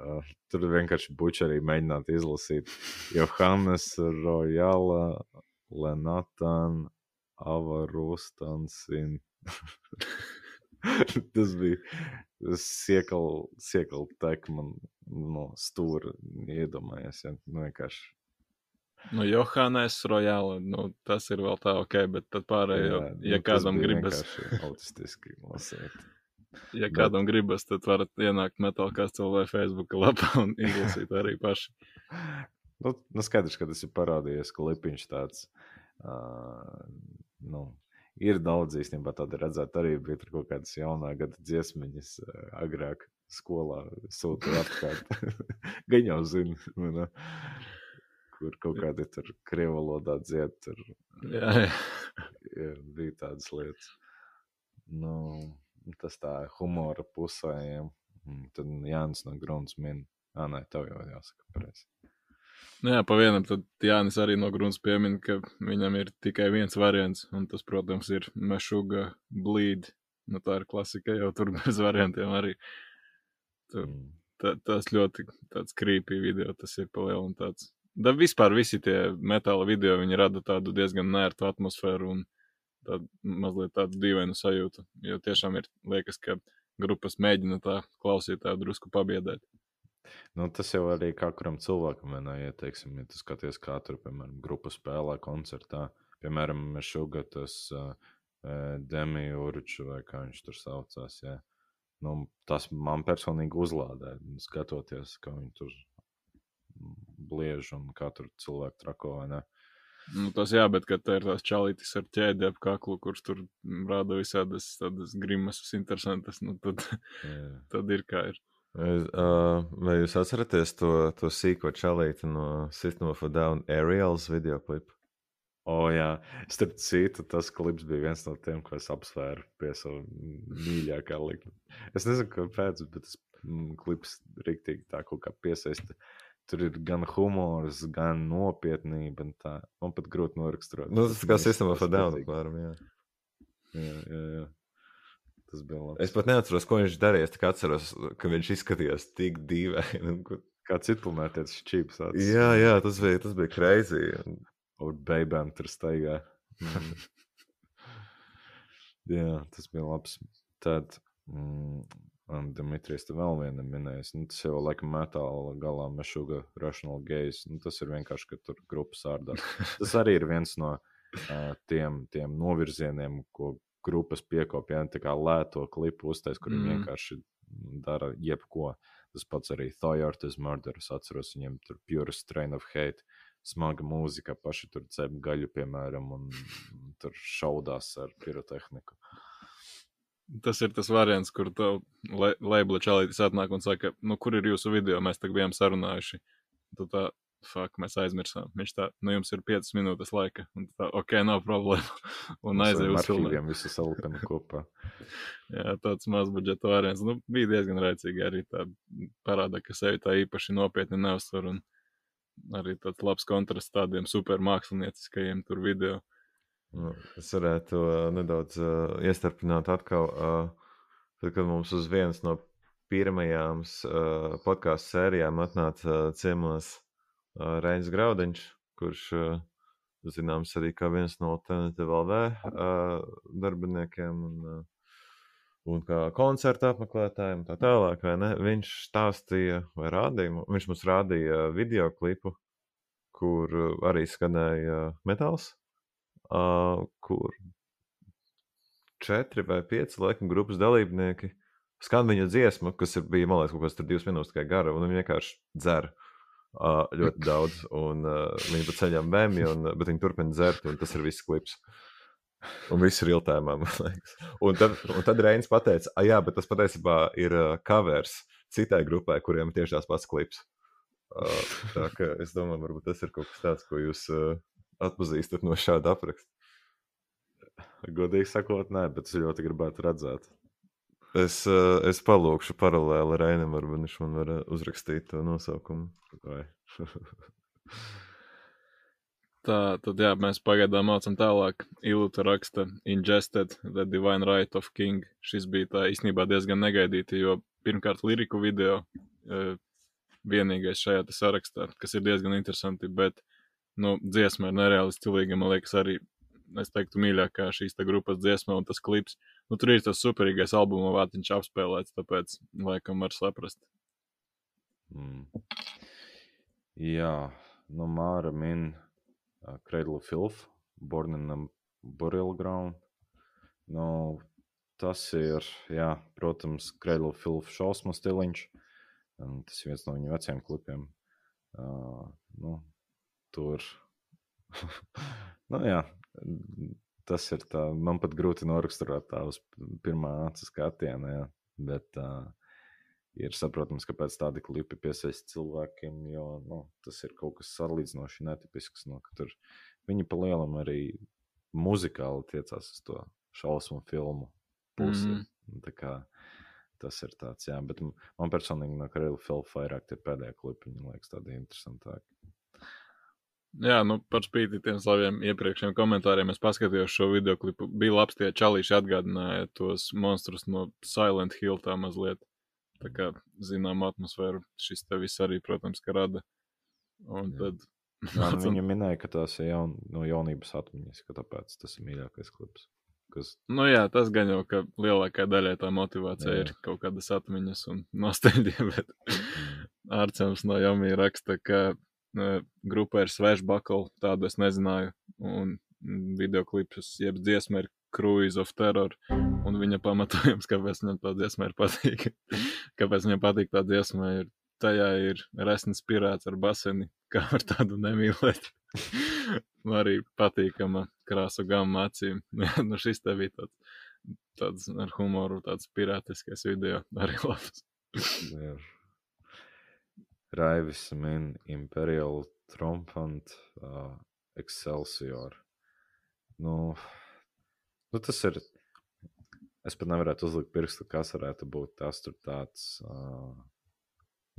Uh, tur vienkārši buči arī mēģināt izlasīt. Johannes Rojala, Lenatan, Avarustansin. tas bija siekal, siekal tek man no stūra iedomājies. Ja, nu, vienkārši. Nu, Johannes Rojāla, nu, tas ir vēl tā ok, bet tad pārējo, jā, ja nu, kādam gribas. autistiski lasīt. Ja bet... kādam gribas, tad varat ienākt metālkastē vai Facebook lapā un izlasīt arī paši. nu, nu skaidrs, ka tas ir parādījies, ka lipiņš tāds uh, nu, ir daudz īstenībā tāda redzēt, arī bija tur kaut kādas jaunā gada dziesmiņas uh, agrāk skolā sūtīja atkārt. Gan jau zina, nu, ne, kur kaut kādi tur krievu valodā dzied, tur jā, jā. jā, bija tādas lietas. Nu, tas tā humora pusējiem. Tad Jānis no Grunas min. Ā, nē, tev jau jāsaka pareizi. Nu jā, pa vienam tad Jānis arī no Grunas piemin, ka viņam ir tikai viens variants, un tas, protams, ir Mešuga Bleed. Nu, tā ir klasika jau tur bez variantiem arī. Tur, mm. tā, tas ļoti tāds creepy video, tas ir pa lielu un tāds. Da vispār visi tie metāla video, viņi rada tādu diezgan nērtu atmosfēru un tādu mazliet tādu dīvainu sajūtu, jo tiešām ir liekas, ka grupas mēģina tā klausītāju drusku pabiedēt. Nu, tas jau arī katram cilvēkam vienā ieteiksim, ja tu skaties, kā tur, piemēram, grupa spēlē koncertā. Piemēram, šogad tas uh, Demi Urču vai kā viņš tur saucās, jā. Nu, tas man personīgi uzlādē, skatoties, kā viņi tur bliež un kā tur cilvēku trako? Nu, tas jā, bet kad ir tās čalītis ar ķēdi ap kaklu, kurš tur rāda visādas tādas grimasas interesantas, nu tad, tad ir kā ir. Vai jūs atceraties to, to sīko čalīti no System of a Down Ariels video klipu? O, oh, jā, starp citu, tas klips bija viens no tiem, ko es apsvēru pie sava mīļākā likuma. Es nezinu, kāpēc, bet es mm, klips rīktīgi tā kaut kā piesaista. Tur ir gan humors, gan nopietnība. Tā. Man pat grūti noraksturot. Nu, tas kā sistēma for down, apmēram, jā. Jā, jā, jā. Tas bija labi. Es pat neatceros, ko viņš darīja. Es tikai atceros, ka viņš izskatījās tik dīvaini. Kā citlumēties šķīps. Jā, jā, tas bija, tas bija crazy. Ar beigām tur staigā. Mm. jā, tas bija labs. Tad mm, Dimitris te vēl viena minējis. Nu, tas jau laikam metāla galā mešuga rational gaze. Nu, tas ir vienkārši, ka tur grupas ārdā. Tas arī ir viens no uh, tiem, tiem novirzieniem, ko grupas piekopja. Ja, tā kā lēto klipu uztais, kur viņi mm. vienkārši dara jebko. Tas pats arī Thojārtas Murder. Es atceros viņiem tur pure strain of hate. Smaga mūzika, paši tur cep gaļu, piemēram, un tur šaudās ar pirotehniku. Tas ir tas variants, kur tev labela čalītis atnāk un saka, nu, kur ir jūsu video, mēs tagad bijām sarunājuši. Tu tā, fuck, mēs aizmirsām. Viņš tā, nu, jums ir 5 minūtes laika. Un tā, ok, nav problēma. un aizēju uz filmiem. Visu salipinu kopā. Jā, tāds maz budžeta variants. Nu, bija diezgan rēcīgi arī tā parāda, ka sevi tā īpaši nopietni neuzsver. Un arī tāds labs kontrasts tādiem super mākslinieckajiem tur video. Nu, es varētu uh, nedaudz uh, iestarpināt atkal, uh, tad, kad mums uz vienas no pirmajām uh, podkāstu sērijām atnāca uh, ciemos uh, Reinis Graudiņš, kurš zināms arī kā viens no Alternative LV darbiniekiem un, un kā koncerta apmeklētājiem tā tālāk, vai ne? Viņš stāstīja vai rādīja, viņš mums rādīja video klipu, kur arī skanēja metāls kur četri vai pieci laikam grupas dalībnieki skan viņa dziesmu, kas ir, bija, man liekas, kaut kas tur divas minūtes tikai gara, un viņi vienkārši dzer uh, ļoti daudz, un viņi pa ceļām bēmi, un, bet viņi turpina dzert, un tas ir viss klips. Un viss ir ilgtēmā, man liekas. Un tad, un tad Reinis pateica, ah, jā, bet tas patiesībā ir covers citai grupai, kuriem ir tieši tās pats klips. Tā kā es domāju, varbūt tas ir kaut kas tāds, ko jūs atpazīstat no šāda apraksta? Godīgi sakot, nē, bet es ļoti gribētu redzēt. Es, eh, es palūkšu paralēli ar Ainam, varbūt viņš man var eh, uzrakstīt to nosaukumu. Tā tad, jā, mēs pagaidām mācām tālāk. Ilūta raksta Ingested, The Divine Right of King. Šis bija tā īstenībā diezgan negaidīti, jo pirmkārt liriku video eh, vienīgais šajā sarakstā, kas ir diezgan interesanti, bet nu, dziesma ir nereāli stilīga. Man liekas, arī es teiktu, mīļākā šīs grupas dziesma un tas klips. Nu, tur ir tas superīgais albuma vārtiņš apspēlēts, tāpēc laikam var saprast. Mm. Jā, nu Māra min uh, Cradle of Filth, Born in a Burial Ground. Nu, tas ir, jā, protams, Cradle of Filth šausmu stiliņš. Un tas ir viens no viņu veciem klipiem. Uh, nu, tur. nu, jā, tas ir tā. Man pat grūti noraksturot tā uz pirmā acu skatiena. Jā. Bet uh, ir saprotams, kāpēc tādi klipi piesaista cilvēkiem, jo nu, tas ir kaut kas salīdzinoši netipisks. Nu, tur viņi pa lielam arī muzikāli tiecās uz to šausmu filmu pusi. Mm -hmm. Tas ir tāds, jā, bet man personīgi no Karela Filma vairāk tie pēdējie klipi, man liekas, tādi interesantāki. Jā, nu, par spīti tiem saviem iepriekšējiem komentāriem, es paskatījos šo video klipu. Bija labs, tie čalīši atgādināja tos monstrus no Silent Hill tā mazliet. Tā kā, zinām, atmosfēru šis te viss arī, protams, ka rada. Un Jā. tad... Jā, nu, viņa minēja, ka tās ir jaun, no jaunības atmiņas, ka tāpēc tas ir mīļākais klips. Kas... Nu jā, tas gan jau, ka lielākā daļai tā motivācija jā. ir kaut kādas atmiņas un nostāļi, bet Ārcems no Jomī raksta, ka grupa ir Svešbakla, tādu es nezināju, un video klips, jeb dziesma ir Cruise of Terror, un viņa pamatojums, kāpēc viņam tā dziesma ir patīk, kāpēc viņam patīk tā dziesma, ir tajā ir resns pirāts ar baseni, kā var tādu nemīlēt. Arī patīkama krāsa gamma acīm. nu šis te bija tāds, tāds ar humoru, tāds pirātiskais video, arī labs. Raivis min Imperial Trumpant uh, Excelsior. Nu, nu, tas ir Es pat nevarētu uzlikt pirkstu, kas varētu būt tas tur tāds, uh,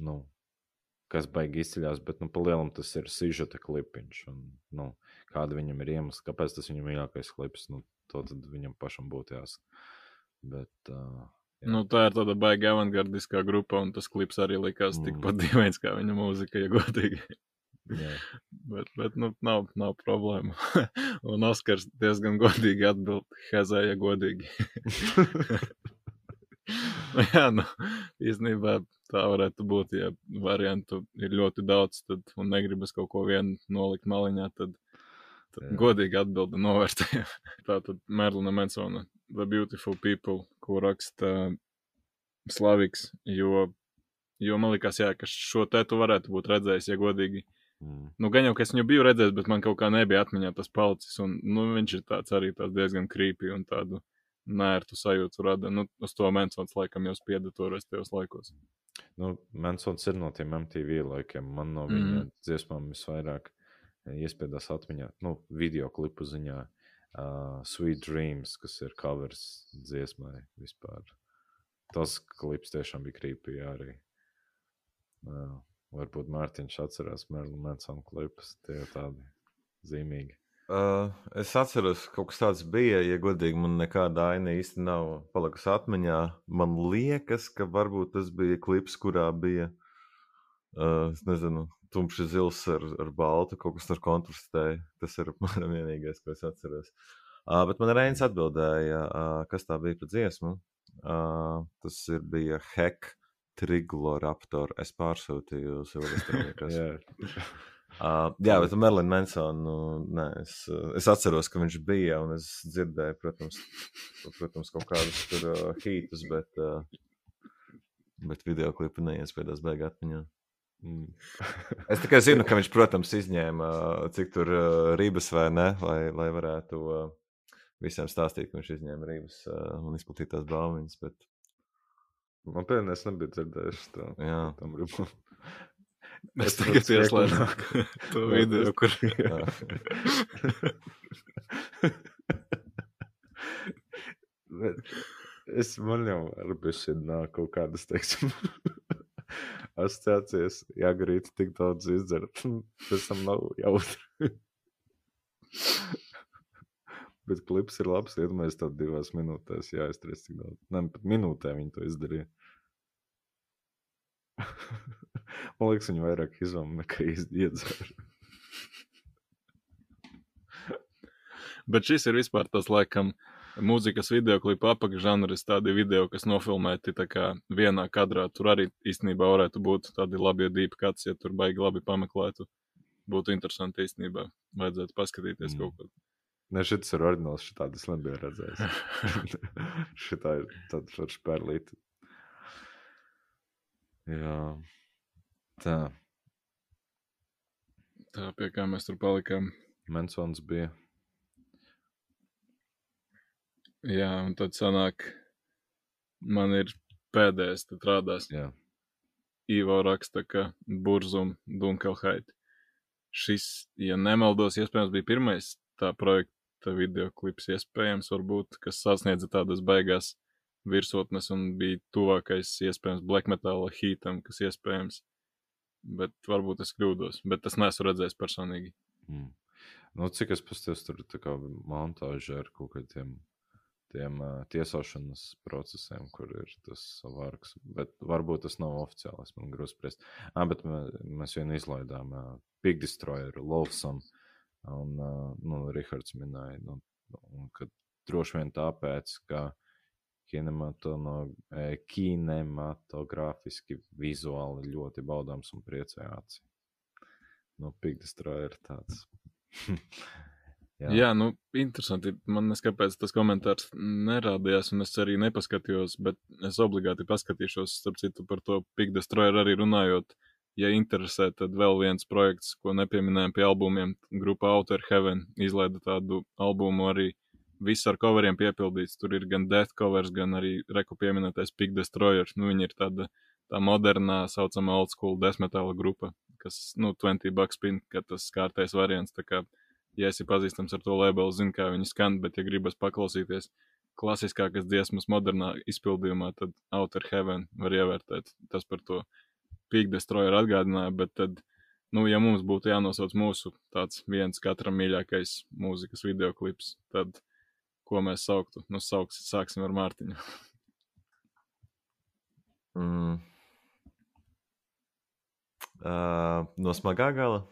nu, kas baigi izceļās, bet, nu, pa lielam tas ir sižeta klipiņš. Un, nu, kāda viņam ir iemesls, kāpēc tas viņam mīļākais klips, nu, to tad viņam pašam būtu jāsaka. Bet, uh. Nu, tā ir tāda baigta avangardiskā grupa, un tas klips arī likās mm. tikpat dīvains kā viņa mūzika, ja godīgi. Jā. bet, bet nu, nav, nav problēma. un Oskars diezgan godīgi atbild, Hezē, ja godīgi. nu, jā, nu, īstenībā tā varētu būt, ja variantu ir ļoti daudz, tad, un negribas kaut ko vienu nolikt maliņā, tad. Godīgi atbildi novērtē. tā tad Merlina Mansona The Beautiful People, ko raksta Slaviks, jo, jo man liekas, jā, ka šo te tu varētu būt redzējis, ja godīgi. Mm. Nu, gan jau, ka es viņu biju redzējis, bet man kaut kā nebija atmiņā tas palicis, un, nu, viņš ir tāds arī tāds diezgan krīpī un tādu nērtu sajūtu rada. Nu, uz to Mansons laikam jau spieda toreiz tajos laikos. Nu, Mansons ir no tiem MTV laikiem. Man no viņa mm. dziesmām visvairāk iespiedās atmiņā, nu, video klipu ziņā. Uh, Sweet Dreams, kas ir covers dziesmai vispār. Tas klips tiešām bija krīpī arī. Uh, varbūt Mārtiņš atcerās Merlina Mansona klipus, tie ir tādi zīmīgi. Uh, es atceros, ka kaut kas tāds bija. Ja godīgi, man nekāda aina īsti nav palikusi atmiņā. Man liekas, ka varbūt tas bija klips, kurā bija, uh, nezinu, tumšs zils ar, ar baltu, kaut kas tur kontrastēja. Tas ir apmēram vienīgais, ko es atceros. Uh, bet man Reins atbildēja, uh, kas tā bija par dziesmu. Uh, tas ir, bija Hek Trigloraptor. Es pārsūtīju Silvestram. Uh, jā, bet Merlina Mansona, nu, nē, es, es atceros, ka viņš bija, un es dzirdēju, protams, protams kaut kādus tur uh, hītus, bet, uh, bet video klipu neiespējās beigāt atmiņā. Mm. es tikai zinu, ka viņš, protams, izņēma cik tur rības vai ne, lai, lai varētu visiem stāstīt, ka viņš izņēma rības un izplatīja tās baumiņas. Bet... Man pēdējais es nebiju dzirdējis to. Jā, tam rībām. Mēs tagad ieslēdzam to video, kur. es man jau ar bišķi nāk kaut kādas, teiksim, asociācijas, ja grīt tik daudz izdzert, pēc tam nav jautri. Bet klips ir labs, iedomājies tad divās minūtēs, jāizturēs cik daudz. Ne, pat minūtē viņi to izdarīja. Man liekas, viņi vairāk izvēlējās nekā iedzēra. Bet šis ir vispār tas, laikam, mūzikas video klipa apakšžanris, tādi video, kas nofilmēti kā vienā kadrā. Tur arī īstenībā varētu būt tādi labi deep cuts, ja tur baigi labi pameklētu. Būtu interesanti īstenībā. Vajadzētu paskatīties mm. kaut ko. Ne, šis ir oriģināls, šitādi es nebiju redzējis. Šitā ir tāda forša perlīte. Jā. Tā. Tā pie kā mēs tur palikām. Mansons bija. Jā, un tad sanāk, man ir pēdējais, tad rādās. Jā. Ivo raksta, ka Burzum Dunkelheit. Šis, ja nemaldos, iespējams bija pirmais tā projekta video klips iespējams, varbūt, kas sasniedza tādas beigās virsotnes un bija tuvākais iespējams black metāla hītam, kas iespējams. Bet varbūt es kļūdos, bet es neesmu redzējis personīgi. Mm. Nu, cik es pasties tur tā kā montāža ar kaut kādiem tiem uh, tiesāšanas procesiem, kur ir tas vārks. Bet varbūt tas nav oficiāls, man grūti spriest. Ah, bet mēs, mēs vien izlaidām uh, Big Destroyer, Lovesome, un, uh, nu, Rihards minēja, nu, un, ka droši vien tāpēc, ka kinematogrāfiski, vizuāli ļoti baudāms un priecē aci. Nu, Pigdestra ir tāds. Jā. Jā, nu, interesanti. Man neskapēc tas komentārs nerādījās, un es arī nepaskatījos, bet es obligāti paskatīšos, starp citu, par to Pigdestroyer arī runājot. Ja interesē, tad vēl viens projekts, ko nepieminējām pie albumiem, grupa Outer Heaven izlaida tādu albumu arī viss ar coveriem piepildīts. Tur ir gan death covers, gan arī reku pieminētais Pig Destroyer. Nu, viņi ir tāda tā modernā, saucamā old school desmetāla grupa, kas, nu, 20 bucks pin, ka tas kārtais variants. Tā kā, ja esi pazīstams ar to labelu, zini, kā viņi skan, bet, ja gribas paklausīties, klasiskākas dziesmas modernā izpildījumā, tad Outer Heaven var ievērtēt. Tas par to Peak Destroyer atgādināja, bet tad, nu, ja mums būtu jānosauc mūsu tāds viens katram mīļākais mūzikas videoklips, tad ko mēs sauktu? Nu, sauks, sāksim ar Mārtiņu. mm. uh, no smagā gala.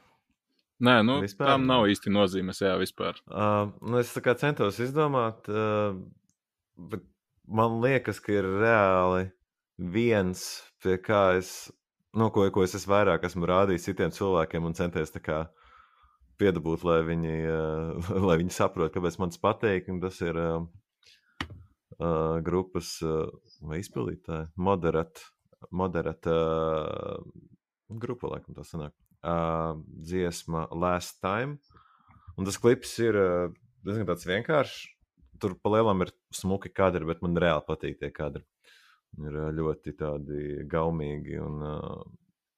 Nē, nu, vispār. tam nav īsti nozīmes, jā, vispār. Uh, nu, es centos izdomāt, uh, bet man liekas, ka ir reāli viens, pie kā es, nu, ko, ko es esmu vairāk esmu rādījis citiem cilvēkiem un centies tā kā piedabūt, lai viņi, uh, lai viņi saprot, kāpēc man tas patīk. Tas ir uh, uh, grupas uh, vai izpildītāji, moderat, moderat uh, grupa, laikam tā sanāk uh, dziesma Last Time. Un tas klips ir uh, diezgan vienkāršs. Tur palielam ir smuki kadri, bet man reāli patīk tie kadri. Ir uh, ļoti tādi gaumīgi un uh,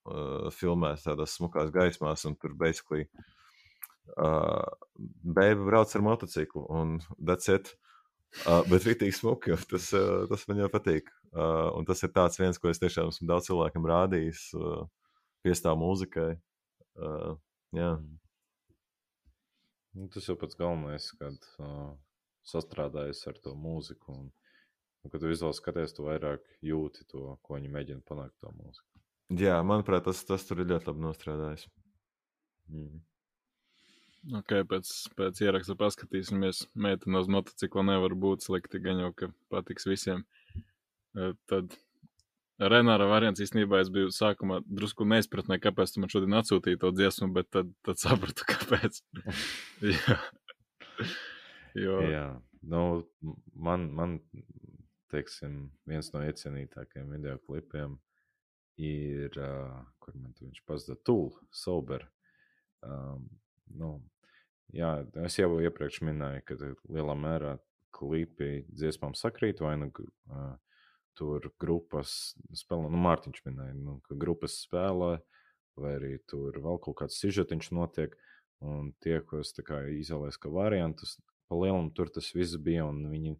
uh, filmēts tādās smukās gaismās, un tur basically uh, beigas brauc ar motociklu, un that's it. Uh, bet rītīgi smuki, tas, uh, tas man jau patīk. Uh, un tas ir viens, ko es tiešām esmu daudz cilvēkam rādījis, uh, piestāv mūzikai. Uh, jā. Nu, tas jau pats galvenais, kad uh, sastrādājas ar to mūziku. Un, un, kad tu vizuāli skaties, tu vairāk jūti to, ko viņi mēģina panākt to mūziku. Jā, manuprāt, tas, tas tur ir ļoti labi nostrādājis. Mm. Ok, pēc, pēc ieraksta paskatīsimies. Meitene uz motocikla nevar būt slikti, gan jau, ka patiks visiem. Tad Renāra variants īstenībā es biju sākumā drusku neizpratnē, kāpēc tu man šodien atsūtīji to dziesmu, bet tad, tad sapratu, kāpēc. Jā. jo... Jā, nu, man, man, teiksim, viens no iecienītākajiem video klipiem ir, uh, kur man tu viņš pazuda, Tool, Sober. Um, nu, jā, es jau iepriekš minēju, ka lielā mērā klipi dziesmām sakrīt vai nu uh, tur grupas spēlē, nu, Mārtiņš minēja, nu, ka grupas spēlē, vai arī tur vēl kaut kāds sižetiņš notiek, un tie, ko es tā kā izvēlējos kā variantus, pa lielam tur tas viss bija, un viņi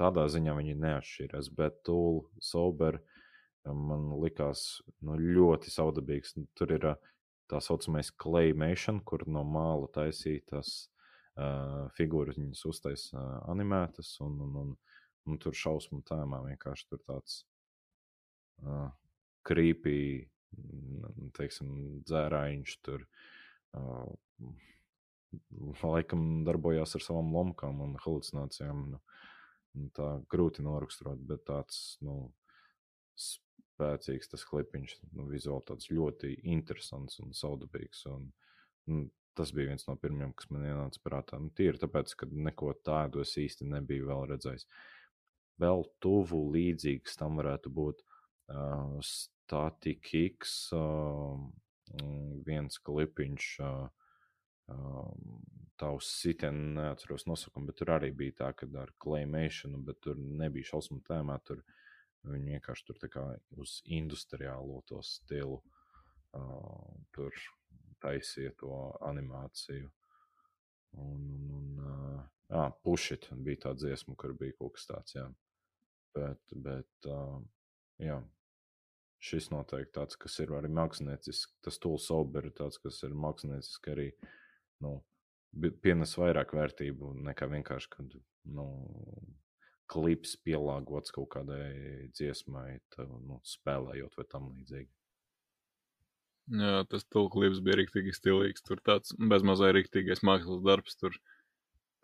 tādā ziņā viņi neatšķīrās, bet Tool, Sober, man likās nu, ļoti saudabīgs. Tur ir tā saucamais claymation, kur no māla taisītas uh, figūras, viņas uztaisa uh, animētas, un, un, un Un tur šausmu tēmā vienkārši tur tāds uh, krīpī, teiksim, dzērājiņš tur. Uh, laikam darbojās ar savām lomkām un halucinācijām. Nu, tā grūti noraksturot, bet tāds nu, spēcīgs tas klipiņš, nu, vizuāli tāds ļoti interesants un saudabīgs. Un, nu, tas bija viens no pirmajiem, kas man ienāca prātā. Nu, Tīri tāpēc, ka neko tādu es īsti nebiju vēl redzējis. Uh, vēl tuvu līdzīgs tam varētu būt uh, Static X, uh, viens klipiņš. Uh, Tā uz sitienu neatceros nosaukumu, bet tur arī bija tā, ka ar klejmēšanu, bet tur nebija šausmu tēmā. Tur viņi vienkārši tur kā uz industriālo to stilu uh, tur taisīja to animāciju. Un, un, un uh, pušit bija tā dziesma, kur bija kaut kas tāds, jā. Bet, bet uh, jā, šis noteikti tāds, kas ir arī mākslinieciski. Tas tools sober ir tāds, kas ir mākslinieciski arī nu, pienes vairāk vērtību nekā vienkārši, kad nu, klips pielāgots kaut kādai dziesmai, tā, nu, spēlējot vai tam līdzīgi. Jā, tas tulklips bija rīktīgi stilīgs. Tur tāds bezmazliet rīktīgais mākslas darbs. Tur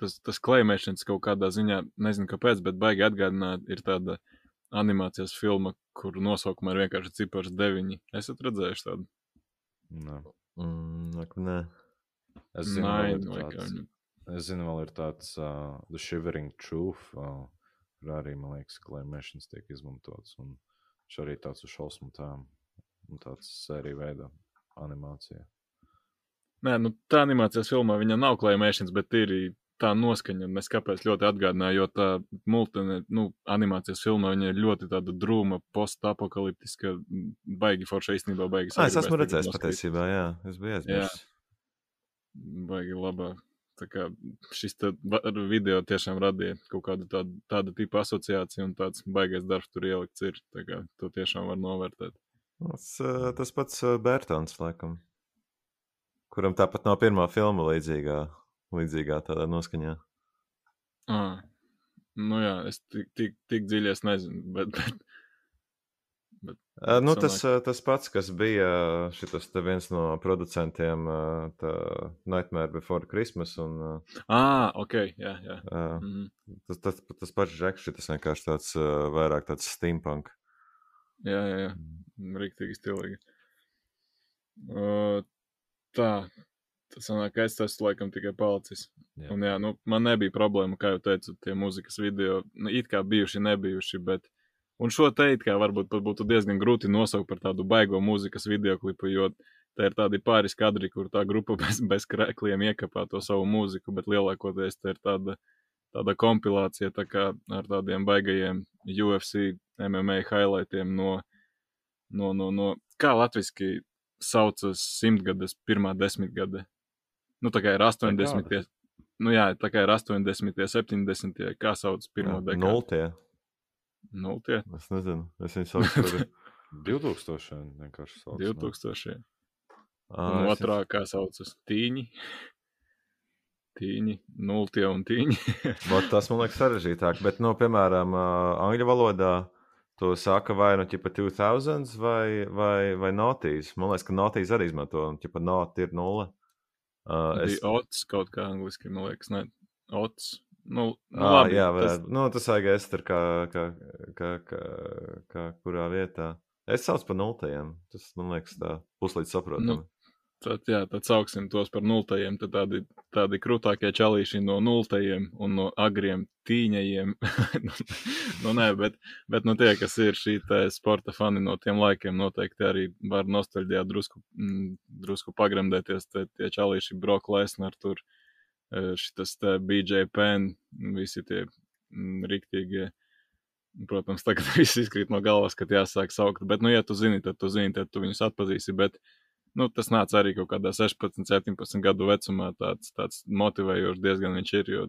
tas, tas klejmēšanas kaut kādā ziņā, nezinu kāpēc, bet baigi atgādināt, ir tāda animācijas filma, kur nosaukumā ir vienkārši cipars deviņi. Esat redzējuši tādu? Nē. Mm, nē. Es zinu, Nine, vēl ir tāds, es zinu, vēl ir tāds uh, The Shivering Truth, uh, kur arī, man liekas, klejmēšanas tiek izmantots. Un viņš arī tāds uz šausmu tām, un tāds sērija veida animācija. Nē, nu tā animācijas filmā viņa nav klejmēšanas, bet ir tā noskaņa, mēs kāpēc ļoti atgādināja, jo tā multine, nu, animācijas filmā viņa ir ļoti tāda drūma, postapokaliptiska, baigi forša īstenībā, baigi. Ah, es esmu redzējis patiesībā, jā, es biju aizmirsis. Baigi labā tā kā šis video tiešām radīja kaut kādu tādu, tādu tipu asociāciju, un tāds baigais darbs tur ielikts ir. Tā kā to tiešām var novērtēt. Tas, tas pats Bērtāns, laikam, kuram tāpat nav pirmā filma līdzīgā, līdzīgā tādā noskaņā. Ah, nu jā, es tik, tik, tik dziļi es nezinu, bet, bet Bet, uh, nu, tas, uh, tas pats, kas bija šis viens no producentiem, uh, Nightmare Before Christmas. Un, ah, ok, jā, jā. Uh, mm -hmm. tas, tas, tas pats Žeks, šis vienkārši tāds vairāk tāds steampunk. Jā, jā, jā. Mm. Rīktīgi stilīgi. Uh, tā, tas sanāk, es esmu laikam tikai palicis. Jā. Un jā, nu, man nebija problēma, kā jau teicu, tie mūzikas video, nu, it kā bijuši, nebijuši, bet Un šo teikt, kā varbūt pat būtu diezgan grūti nosaukt par tādu baigo mūzikas videoklipu, jo tā ir tādi pāris kadri, kur tā grupa bez, bez krēkliem iekapā to savu mūziku, bet lielākoties tā ir tāda, tāda kompilācija tā kā ar tādiem baigajiem UFC, MMA highlightiem no, no, no, no kā latviski saucas simtgades pirmā desmitgade. Nu, tā kā ir 80. Nu jā, tā kā ir 80. 70. kā sauc pirmo dekādu. Nultie. Nu, tie. Es nezinu, es viņu saucu par 2000. vienkārši sauc. 2000. Un uh, otrā, kā saucas, tīņi. Tīņi, nultie un tīņi. tas man liekas sarežģītāk, bet, nu, piemēram, angļu valodā to saka vai nu ķipa 2000 vai, vai, vai notīs. Man liekas, ka notīs arī izmanto, un ķipa not ir nulle. Uh, es... Ots kaut kā angliski, man liekas, ne. Ots. Nu, nu, à, labi, jā, varētu. tas... Nu, tas vajag ēst kā, kā, kā, kā, kā kurā vietā. Es saucu par nultajiem. Tas, man liekas, tā puslīdz saprotami. Nu, tad, jā, tad sauksim tos par nultajiem. Tad tādi, tādi krūtākie čalīši no nultajiem un no agriem tīņajiem. Nu, nu, nē, bet, bet nu, tie, kas ir šī sporta fani no tiem laikiem, noteikti arī var nostalģijā drusku, mm, drusku pagremdēties. Tie, tie čalīši Brock Lesnar tur. Uh, šis BJ Penn, visi tie mm, rīktīgie. Protams, tagad viss izkrīt no galvas, kad jāsāk saukt. Bet, nu, ja tu zini, tad tu zini, tad tu viņus atpazīsi. Bet, nu, tas nāca arī kaut kādā 16, 17 gadu vecumā. Tāds, tāds motivējošs diezgan viņš ir. Jo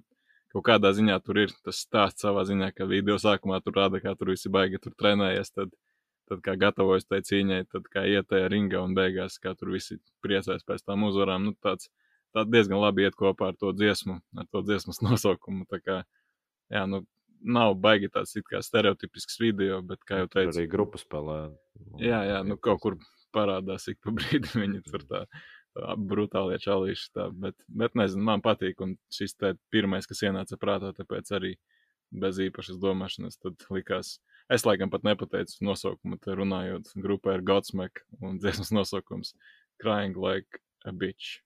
kaut kādā ziņā tur ir tas stāsts savā ziņā, ka video sākumā tur rāda, kā tur visi baigi tur trenējies. Tad, tad kā gatavojas tai cīņai, tad kā iet tajā ringā un beigās, kā tur visi priecājas pēc tām uzvarām. Nu, tāds, tā diezgan labi iet kopā ar to dziesmu, ar to dziesmas nosaukumu. Tā kā, jā, nu, nav baigi tāds stereotipisks video, bet, kā jau teicu, arī grupu spēlē. Jā, jā, nu kaut kur parādās ik pa brīdim viņi tur tā, tā brutālie čalīši. Tā, bet, bet nezinu, man patīk, un šis te pirmais, kas ienāca prātā, tāpēc arī bez īpašas domāšanas, tad likās, es laikam pat nepateicu nosaukumu, te runājot, grupai ir Godsmack un dziesmas nosaukums Crying Like a Bitch.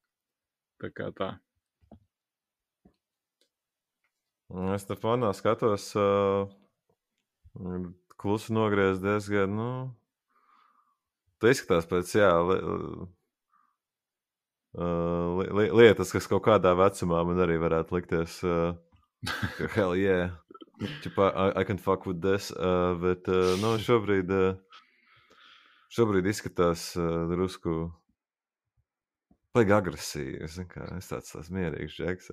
Tā kā tā. Es te fonā skatos, uh, klusi nogriezt diezgan, nu, tu izskatās pēc, jā, li, uh, li, lietas, kas kaut kādā vecumā man arī varētu likties, uh, hell yeah, Čipa, I, I can fuck with this, uh, bet, uh, nu, šobrīd, uh, šobrīd izskatās uh, drusku Baigi agresīvi. Es, kā, es tāds, tāds mierīgs džeks.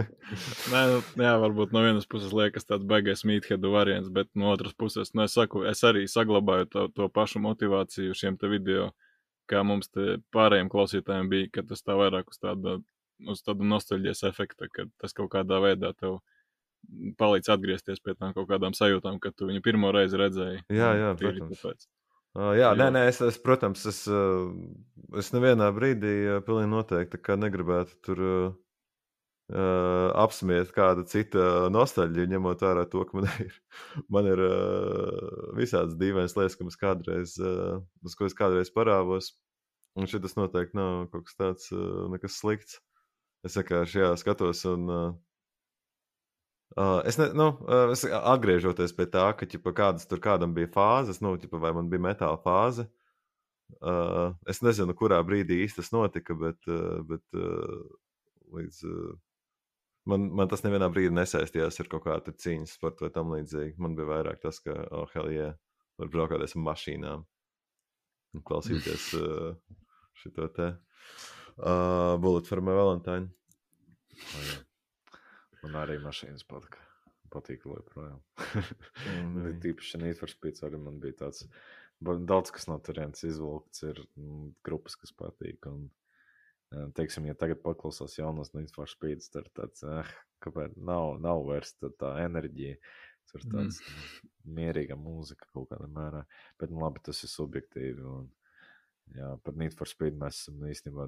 Nē, nu, jā, varbūt no vienas puses liekas tāds baigais mīthedu variants, bet no otras puses, nu, es saku, es arī saglabāju to, to pašu motivāciju šiem te video, kā mums te pārējiem klausītājiem bija, ka tas tā vairāk uz tāda, uz tādu nostalģijas efekta, ka tas kaut kādā veidā tev palīdz atgriezties pie tām kaut kādām sajūtām, kad tu viņu pirmo reizi redzēji. Jā, jā, protams. Tāpēc. Uh, jā, nē, nē, es, es protams, es, es nevienā brīdī pilnīgi noteikti negribētu tur uh, apsmiet kāda cita nostalģija, ņemot vērā to, ka man ir, man ir uh, visādas dīvainas lietas, kas kādreiz, uh, uz ko es kādreiz parāvos. Un šis noteikti nav kaut kas tāds, uh, nekas slikts. Es vienkārši skatos un uh, Uh, es, ne, nu, uh, es atgriežoties pie tā, ka ķipa, kādas tur kādam bija fāzes, nu, ķipa, vai man bija metāla fāze. Uh, es nezinu, kurā brīdī īsti tas notika, bet, uh, bet uh, līdz, uh, man, man tas nevienā brīdī nesaistījās ar kaut kādu cīņas sportu vai tam līdzīgi. Man bija vairāk tas, ka, oh, hell, yeah, var braukāties ar mašīnām un klausīties uh, šo te uh, Bullet for my Valentine. Oh, Man arī mašīnas patika. Patīk, joprojām. mm. Tīpaši Need for Speed arī man bija tāds. Daudz kas no turienes izvilkts, ir mm, grupas, kas patīk. Un, teiksim, ja tagad paklausās Need for Speed, tad tāds, eh, kāpēc nav, nav vairs tā, tā enerģija. Tur tāds mm. mierīga mūzika kaut kādā mērā. Bet, nu, labi, tas ir subjektīvi. Un, Jā, par Need for Speed mēs esam īstenībā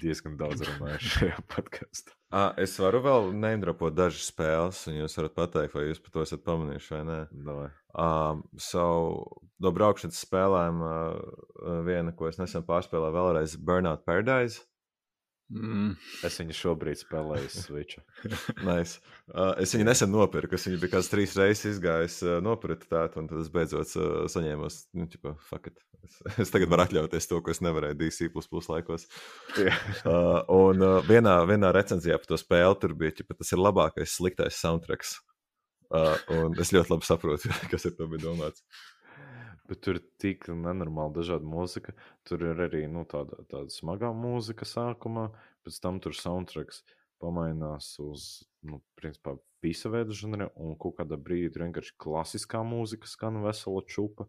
diezgan daudz runājuši šajā podkāstā. es varu vēl neindropot dažas spēles, un jūs varat pateikt, vai jūs par to esat pamanījuši vai nē. No. Uh, so, no braukšanas spēlēm uh, viena, ko es nesen pārspēlēju, vēlreiz Burnout Paradise. Mm. Es viņu šobrīd spēlēju Switch. nice. uh, es viņu nesen nopirku. Es viņu biju kāds trīs reizes izgājis, uh, nopirku tādu, un tad es beidzot uh, saņēmu, nu, ķipa, fuck it. Es, es tagad varu atļauties to, ko es nevarēju DC laikos. uh, un uh, vienā, vienā recenzijā par to spēli tur bija, ka tas ir labākais, sliktais soundtracks. Uh, un es ļoti labi saprotu, kas ir bija domāts. Bet tur ir tik nenormāli dažāda mūzika. Tur ir arī nu, tāda, tāda smagā mūzika sākumā, pēc tam tur soundtracks pamainās uz nu, principā, visa veida žanru, un kaut kādā brīdī tur vienkārši klasiskā mūzika skan vesela čupa.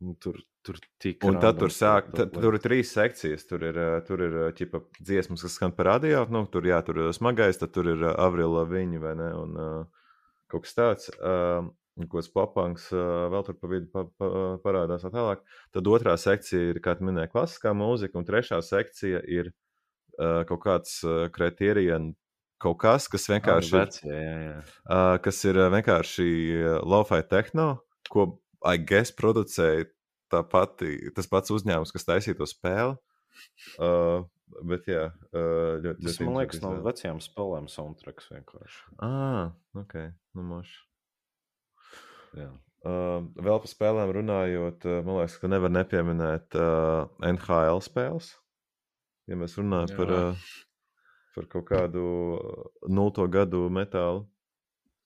Un tur tur tik un tad tur sāk, tad, tur ir trīs sekcijas. Tur ir, tur ir ķipa, dziesmas, kas skan par radio, nu, tur, jā, tur ir smagais, tad tur ir Avrila viņa vai ne, un uh, kaut kas tāds. Uh, ko tas papanks vēl tur pa vidu pa, pa, parādās. Tālāk. Tad otrā sekcija ir, kā minēja, klasiskā mūzika, un trešā sekcija ir uh, kaut kāds uh, kriterijans. Kaut kas, kas vienkārši ir, jā, jā. Uh, kas ir vienkārši lo-fi tehno, ko, I guess, producēja tā pati, tas pats uzņēmums, kas taisīja to spēli. Uh, bet, jā, ļoti, tas, ļoti man liekas, no vecajām spēlēm soundtracks vienkārši. Ah, ok, nu moši. Jā. Uh, vēl par spēlēm runājot, uh, man liekas, ka nevar nepieminēt uh, NHL spēles. Ja mēs runājam Jā. par, uh, par kaut kādu nulto gadu metālu.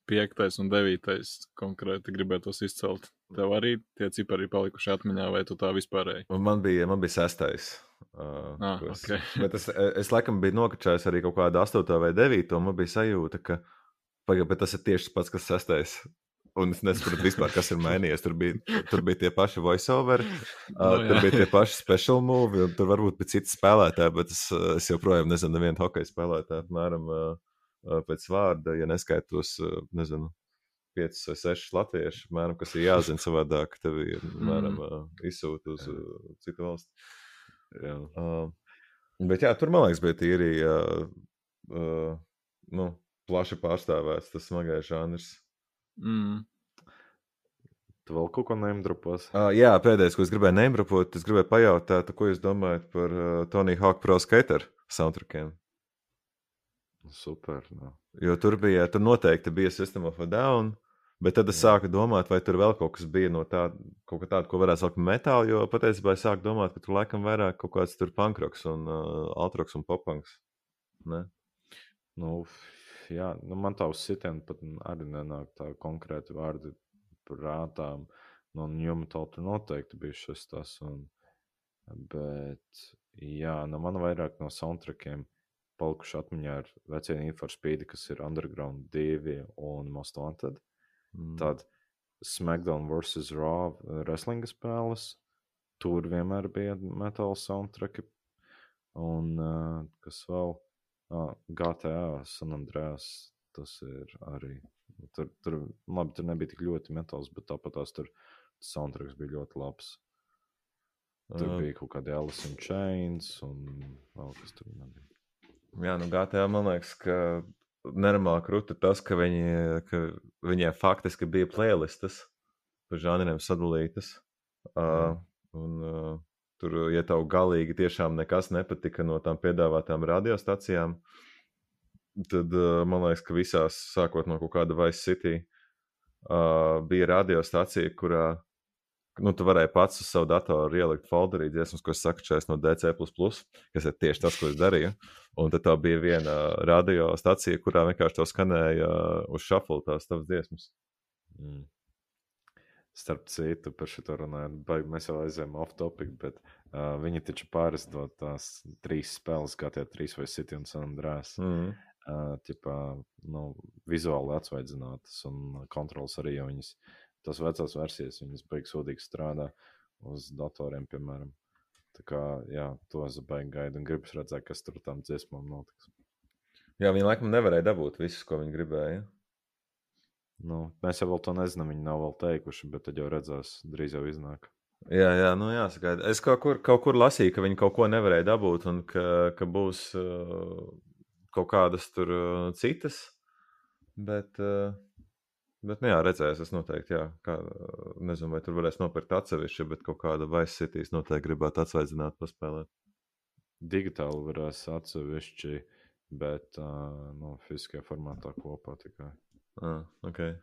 Piektais un devītais konkrēti gribētos izcelt. Tev arī tie cipari ir palikuši atmiņā, vai tu tā vispārēji? Man bija, man bija sestais. Uh, ah, es, okay. bet es, es laikam biju nokačājis arī kaut kādu astoto vai devīto. Man bija sajūta, ka pagaid, tas ir tieši tas pats, kas sestais. Un es nesaprotu vispār, kas ir mainījies. Tur bija, tur bija tie paši voiceoveri, no, uh, tur bija tie paši special move, un tur varbūt bija citi spēlētāji, bet es, es joprojām nezinu, nevienu hokeja spēlētāju apmēram pēc vārda, ja neskaitos, nezinu, 5 vai 6 latviešu, mēram, kas ir jāzina savādāk, tev ir, mēram, uh, izsūta uz citu valstu. Jā. Uh, bet jā, tur, man liekas, bija tīri, uh, uh, nu, plaši pārstāvēts tas smagais žanrs. Mm. Tu vēl kaut ko neimdrupos? Uh, jā, pēdējais, ko es gribēju neimdrupot, es gribēju pajautāt, ko jūs domājat par uh, Tony Hawk Pro Skater soundtrackiem. Super. No. Jo tur bija, tur noteikti bija System of a Down, bet tad es jā. sāku domāt, vai tur vēl kaut kas bija no tāda, kaut kā tāda, ko varētu saukt par metālu, jo patiesībā es sāku domāt, ka tur laikam vairāk kaut kāds tur punkroks un uh, altroks un popunks. Ne? Nu, jā, nu man tā uz sitienu pat arī nenāk tā konkrēti vārdi prātā. No Newmetal tur noteikti bija šis tas. Un, bet, jā, nu man vairāk no soundtrackiem palikuši atmiņā ar vecie Inforspīdi, kas ir Underground 2 un Most Wanted. Mm. Tad SmackDown vs. Raw wrestlinga spēles. Tur vienmēr bija metāla soundtracki. Un uh, kas vēl? Ah, GTA San Andreas. Tas ir arī. Tur, tur, labi, tur nebija tik ļoti metāls, bet tāpat tās tur soundtracks bija ļoti labs. Tur uh, bija kaut kāda Alice in Chains un vēl kas tur nebija. Jā, nu GTA man liekas, ka nenormāli krūti tas, ka, viņi, ka viņiem faktiski bija playlistas pa žanriem sadalītas. Uh, un, uh, Tur, ja tev galīgi tiešām nekas nepatika no tām piedāvātām radiostacijām, tad man liekas, ka visās, sākot no kaut kāda Vice City, uh, bija radiostacija, kurā nu, tu varēji pats uz savu datoru ielikt folderī dziesmas, ko es šeit no DC, kas ir tieši tas, ko es darīju. Un tad tā bija viena radiostacija, kurā vienkārši to skanēja uz shuffle tās tavas dziesmas. Mm. Starp citu, par šo runājot, mēs jau aizējām off topic, bet uh, viņi taču pārizdod tās trīs spēles, kā tie trīs vai City un San Andrēs. Mm. uh, tipā, nu, vizuāli atsvaidzinātas un kontrols arī, jo viņas, tas vecās versijas, viņas beigas sodīgi strādā uz datoriem, piemēram. Tā kā, jā, to es baigi gaidu un gribas redzēt, kas tur tam dziesmām notiks. Jā, viņi laikam nevarēja dabūt visu, ko viņi gribēja. Nu, mēs jau to nezinām, viņi nav vēl teikuši, bet tad jau redzēs, drīz jau iznāk. Jā, jā, nu jāsagaida. Es kaut kur, kaut kur lasīju, ka viņi kaut ko nevarēja dabūt un ka, ka būs uh, kaut kādas tur uh, citas. Bet, uh, bet nu jā, redzēs, es noteikti, jā, kā, nezinu, vai tur varēs nopirkt atsevišķi, bet kaut kāda Vice Cities noteikti gribētu atsvaidzināt, paspēlēt. Digitāli varēs atsevišķi, bet uh, nu, fiziskajā formātā kopā tikai. Ah, okay.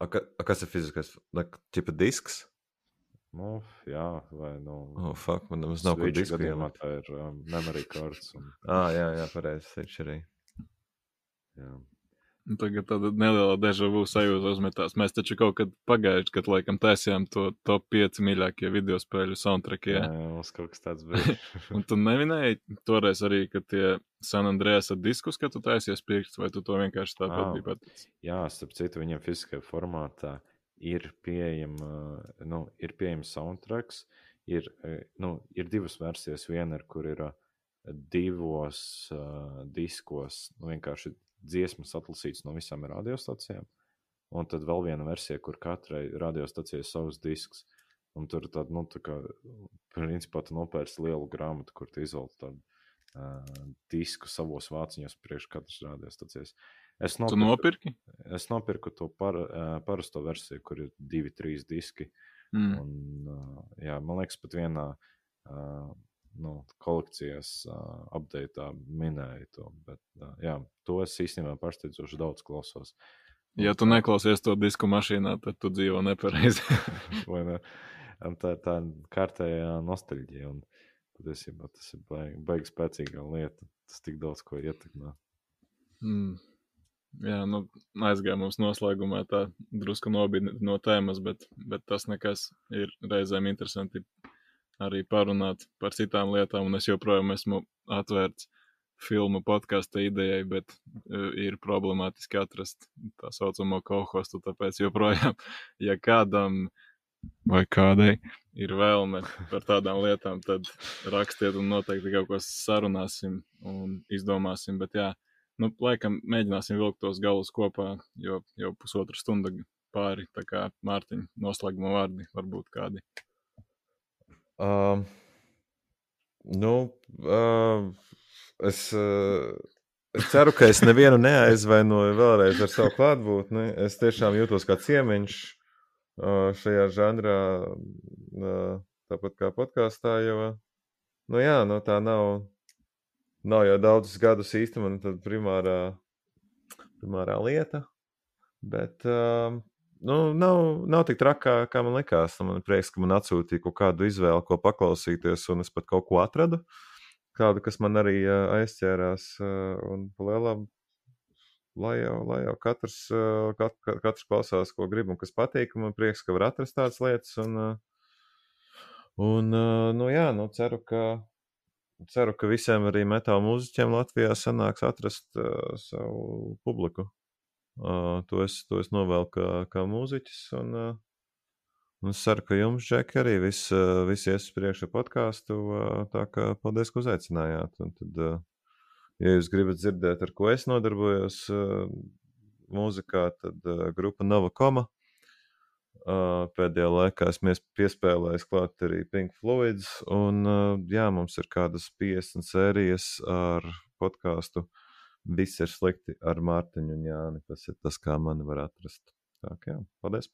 a, ka, a kas ir fiziskais? Tipa disks? Nu, jā, vai nu. Oh, fuck, man nemaz nav kur disku. Gadījumā tā ir um, memory cards. Un... ah, jā, jā, pareizi, viņš arī. Jā. Nu, tagad tāda neliela deja vu sajūta uzmetās. Mēs taču kaut kad pagājuši, kad laikam taisījām to top 5 mīļākie video spēļu soundtrack. Jā, jā mums kaut kas tāds bija. un tu neminēji toreiz arī, ka tie San Andreas ar diskus, ka tu taisies pirkt, vai tu to vienkārši tāpat oh. biji paticis? Jā, starp citu, viņam fiziskajā formātā ir pieejama, nu, ir pieejams soundtracks, ir, nu, ir divas versijas. Viena kur ir divos uh, diskos, nu, vienkārši dziesmas atlasītas no visām radiostacijām. Un tad vēl viena versija, kur katrai radiostacijai ir savs disks. Un tur tad, nu, tā kā, principā, tu nopērci lielu grāmatu, kur tu izvēlēji tādu uh, disku savos vāciņos priekš katras radiostacijas. Es nopirku, nopirki? Es nopirku to par, uh, parasto versiju, kur ir divi, trīs diski. Mm. Un, uh, jā, man liekas, pat vienā uh, nu, kolekcijas uh, update minēja to. Bet, uh, jā, to es īstenībā pārsteidzoši daudz klausos. Ja tu neklausies to disku mašīnā, tad tu dzīvo nepareizi. Ne? Tā ir tā kārtējā nostalģija. Un patiesībā tas ir baigi, baigi spēcīga lieta. Tas tik daudz ko ietekmē. Mm. Jā, nu, aizgāja mums noslēgumā tā drusku nobīde no tēmas, bet, bet tas nekas ir reizēm interesanti arī parunāt par citām lietām, un es joprojām esmu atvērts filmu podkāstu idejai, bet uh, ir problemātiski atrast tā saucamo kohostu, tāpēc joprojām, ja kādam vai kādai ir vēlme par tādām lietām, tad rakstiet un noteikti kaut ko sarunāsim un izdomāsim, bet jā, nu, laikam mēģināsim vilkt tos galus kopā, jo jau pusotra stunda pāri, tā kā Mārtiņa noslēguma vārdi varbūt kādi. Uh, nu, uh, es, uh, es ceru, ka es nevienu neaizvainoju vēlreiz ar savu klātbūtni. Es tiešām jūtos kā ciemiņš uh, šajā žanrā, uh, tāpat kā podkāstā. Jo, nu jā, nu tā nav, nav jau daudzus gadus īstenībā primārā, primārā lieta. Bet uh, nu, nav, nav tik traki, kā, kā man likās. Man ir prieks, ka man atsūtīja kaut kādu izvēli, ko paklausīties, un es pat kaut ko atradu. Kādu, kas man arī uh, aizķērās, uh, un palielam, lai jau, lai jau katrs, uh, kat, katrs klausās, ko grib un kas patīk. Man prieks, ka var atrast tādas lietas. Un, uh, un uh, nu, jā, nu, ceru, ka, ceru, ka visiem arī metāla mūziķiem Latvijā sanāks atrast uh, savu publiku. Uh, to, es, to es novēlu kā, kā mūziķis. Un, uh, un es ceru, ka jums, Džek, arī viss, uh, viss ies uz priekšu podkāstu. Uh, tā kā paldies, ka uzaicinājāt. Un tad, uh, ja jūs gribat dzirdēt, ar ko es nodarbojos uh, mūzikā, tad uh, grupa Nova Koma. Uh, pēdējā laikā esmu piespēlējis klāt arī Pink Floyds. Un, uh, jā, mums ir kādas 50 sērijas ar podkāstu uh, viss ir slikti ar Mārtiņu un Jāni. Tas ir tas, kā mani var atrast. Tā kā jā, paldies!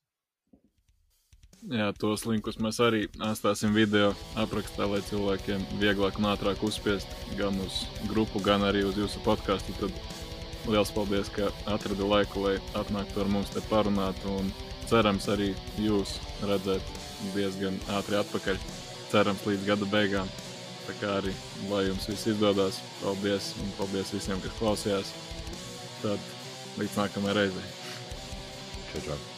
Jā, tos linkus mēs arī atstāsim video aprakstā, lai cilvēkiem vieglāk un ātrāk uzspiest gan uz grupu, gan arī uz jūsu podkāstu. Tad liels paldies, ka atradi laiku, lai atnāktu ar mums te parunāt. Un cerams arī jūs redzēt diezgan ātri atpakaļ. Cerams līdz gada beigām. Tā kā arī, lai jums viss izdodas, paldies un paldies visiem, kas klausījās. Tad līdz nākamajai reizei. Čau, čau.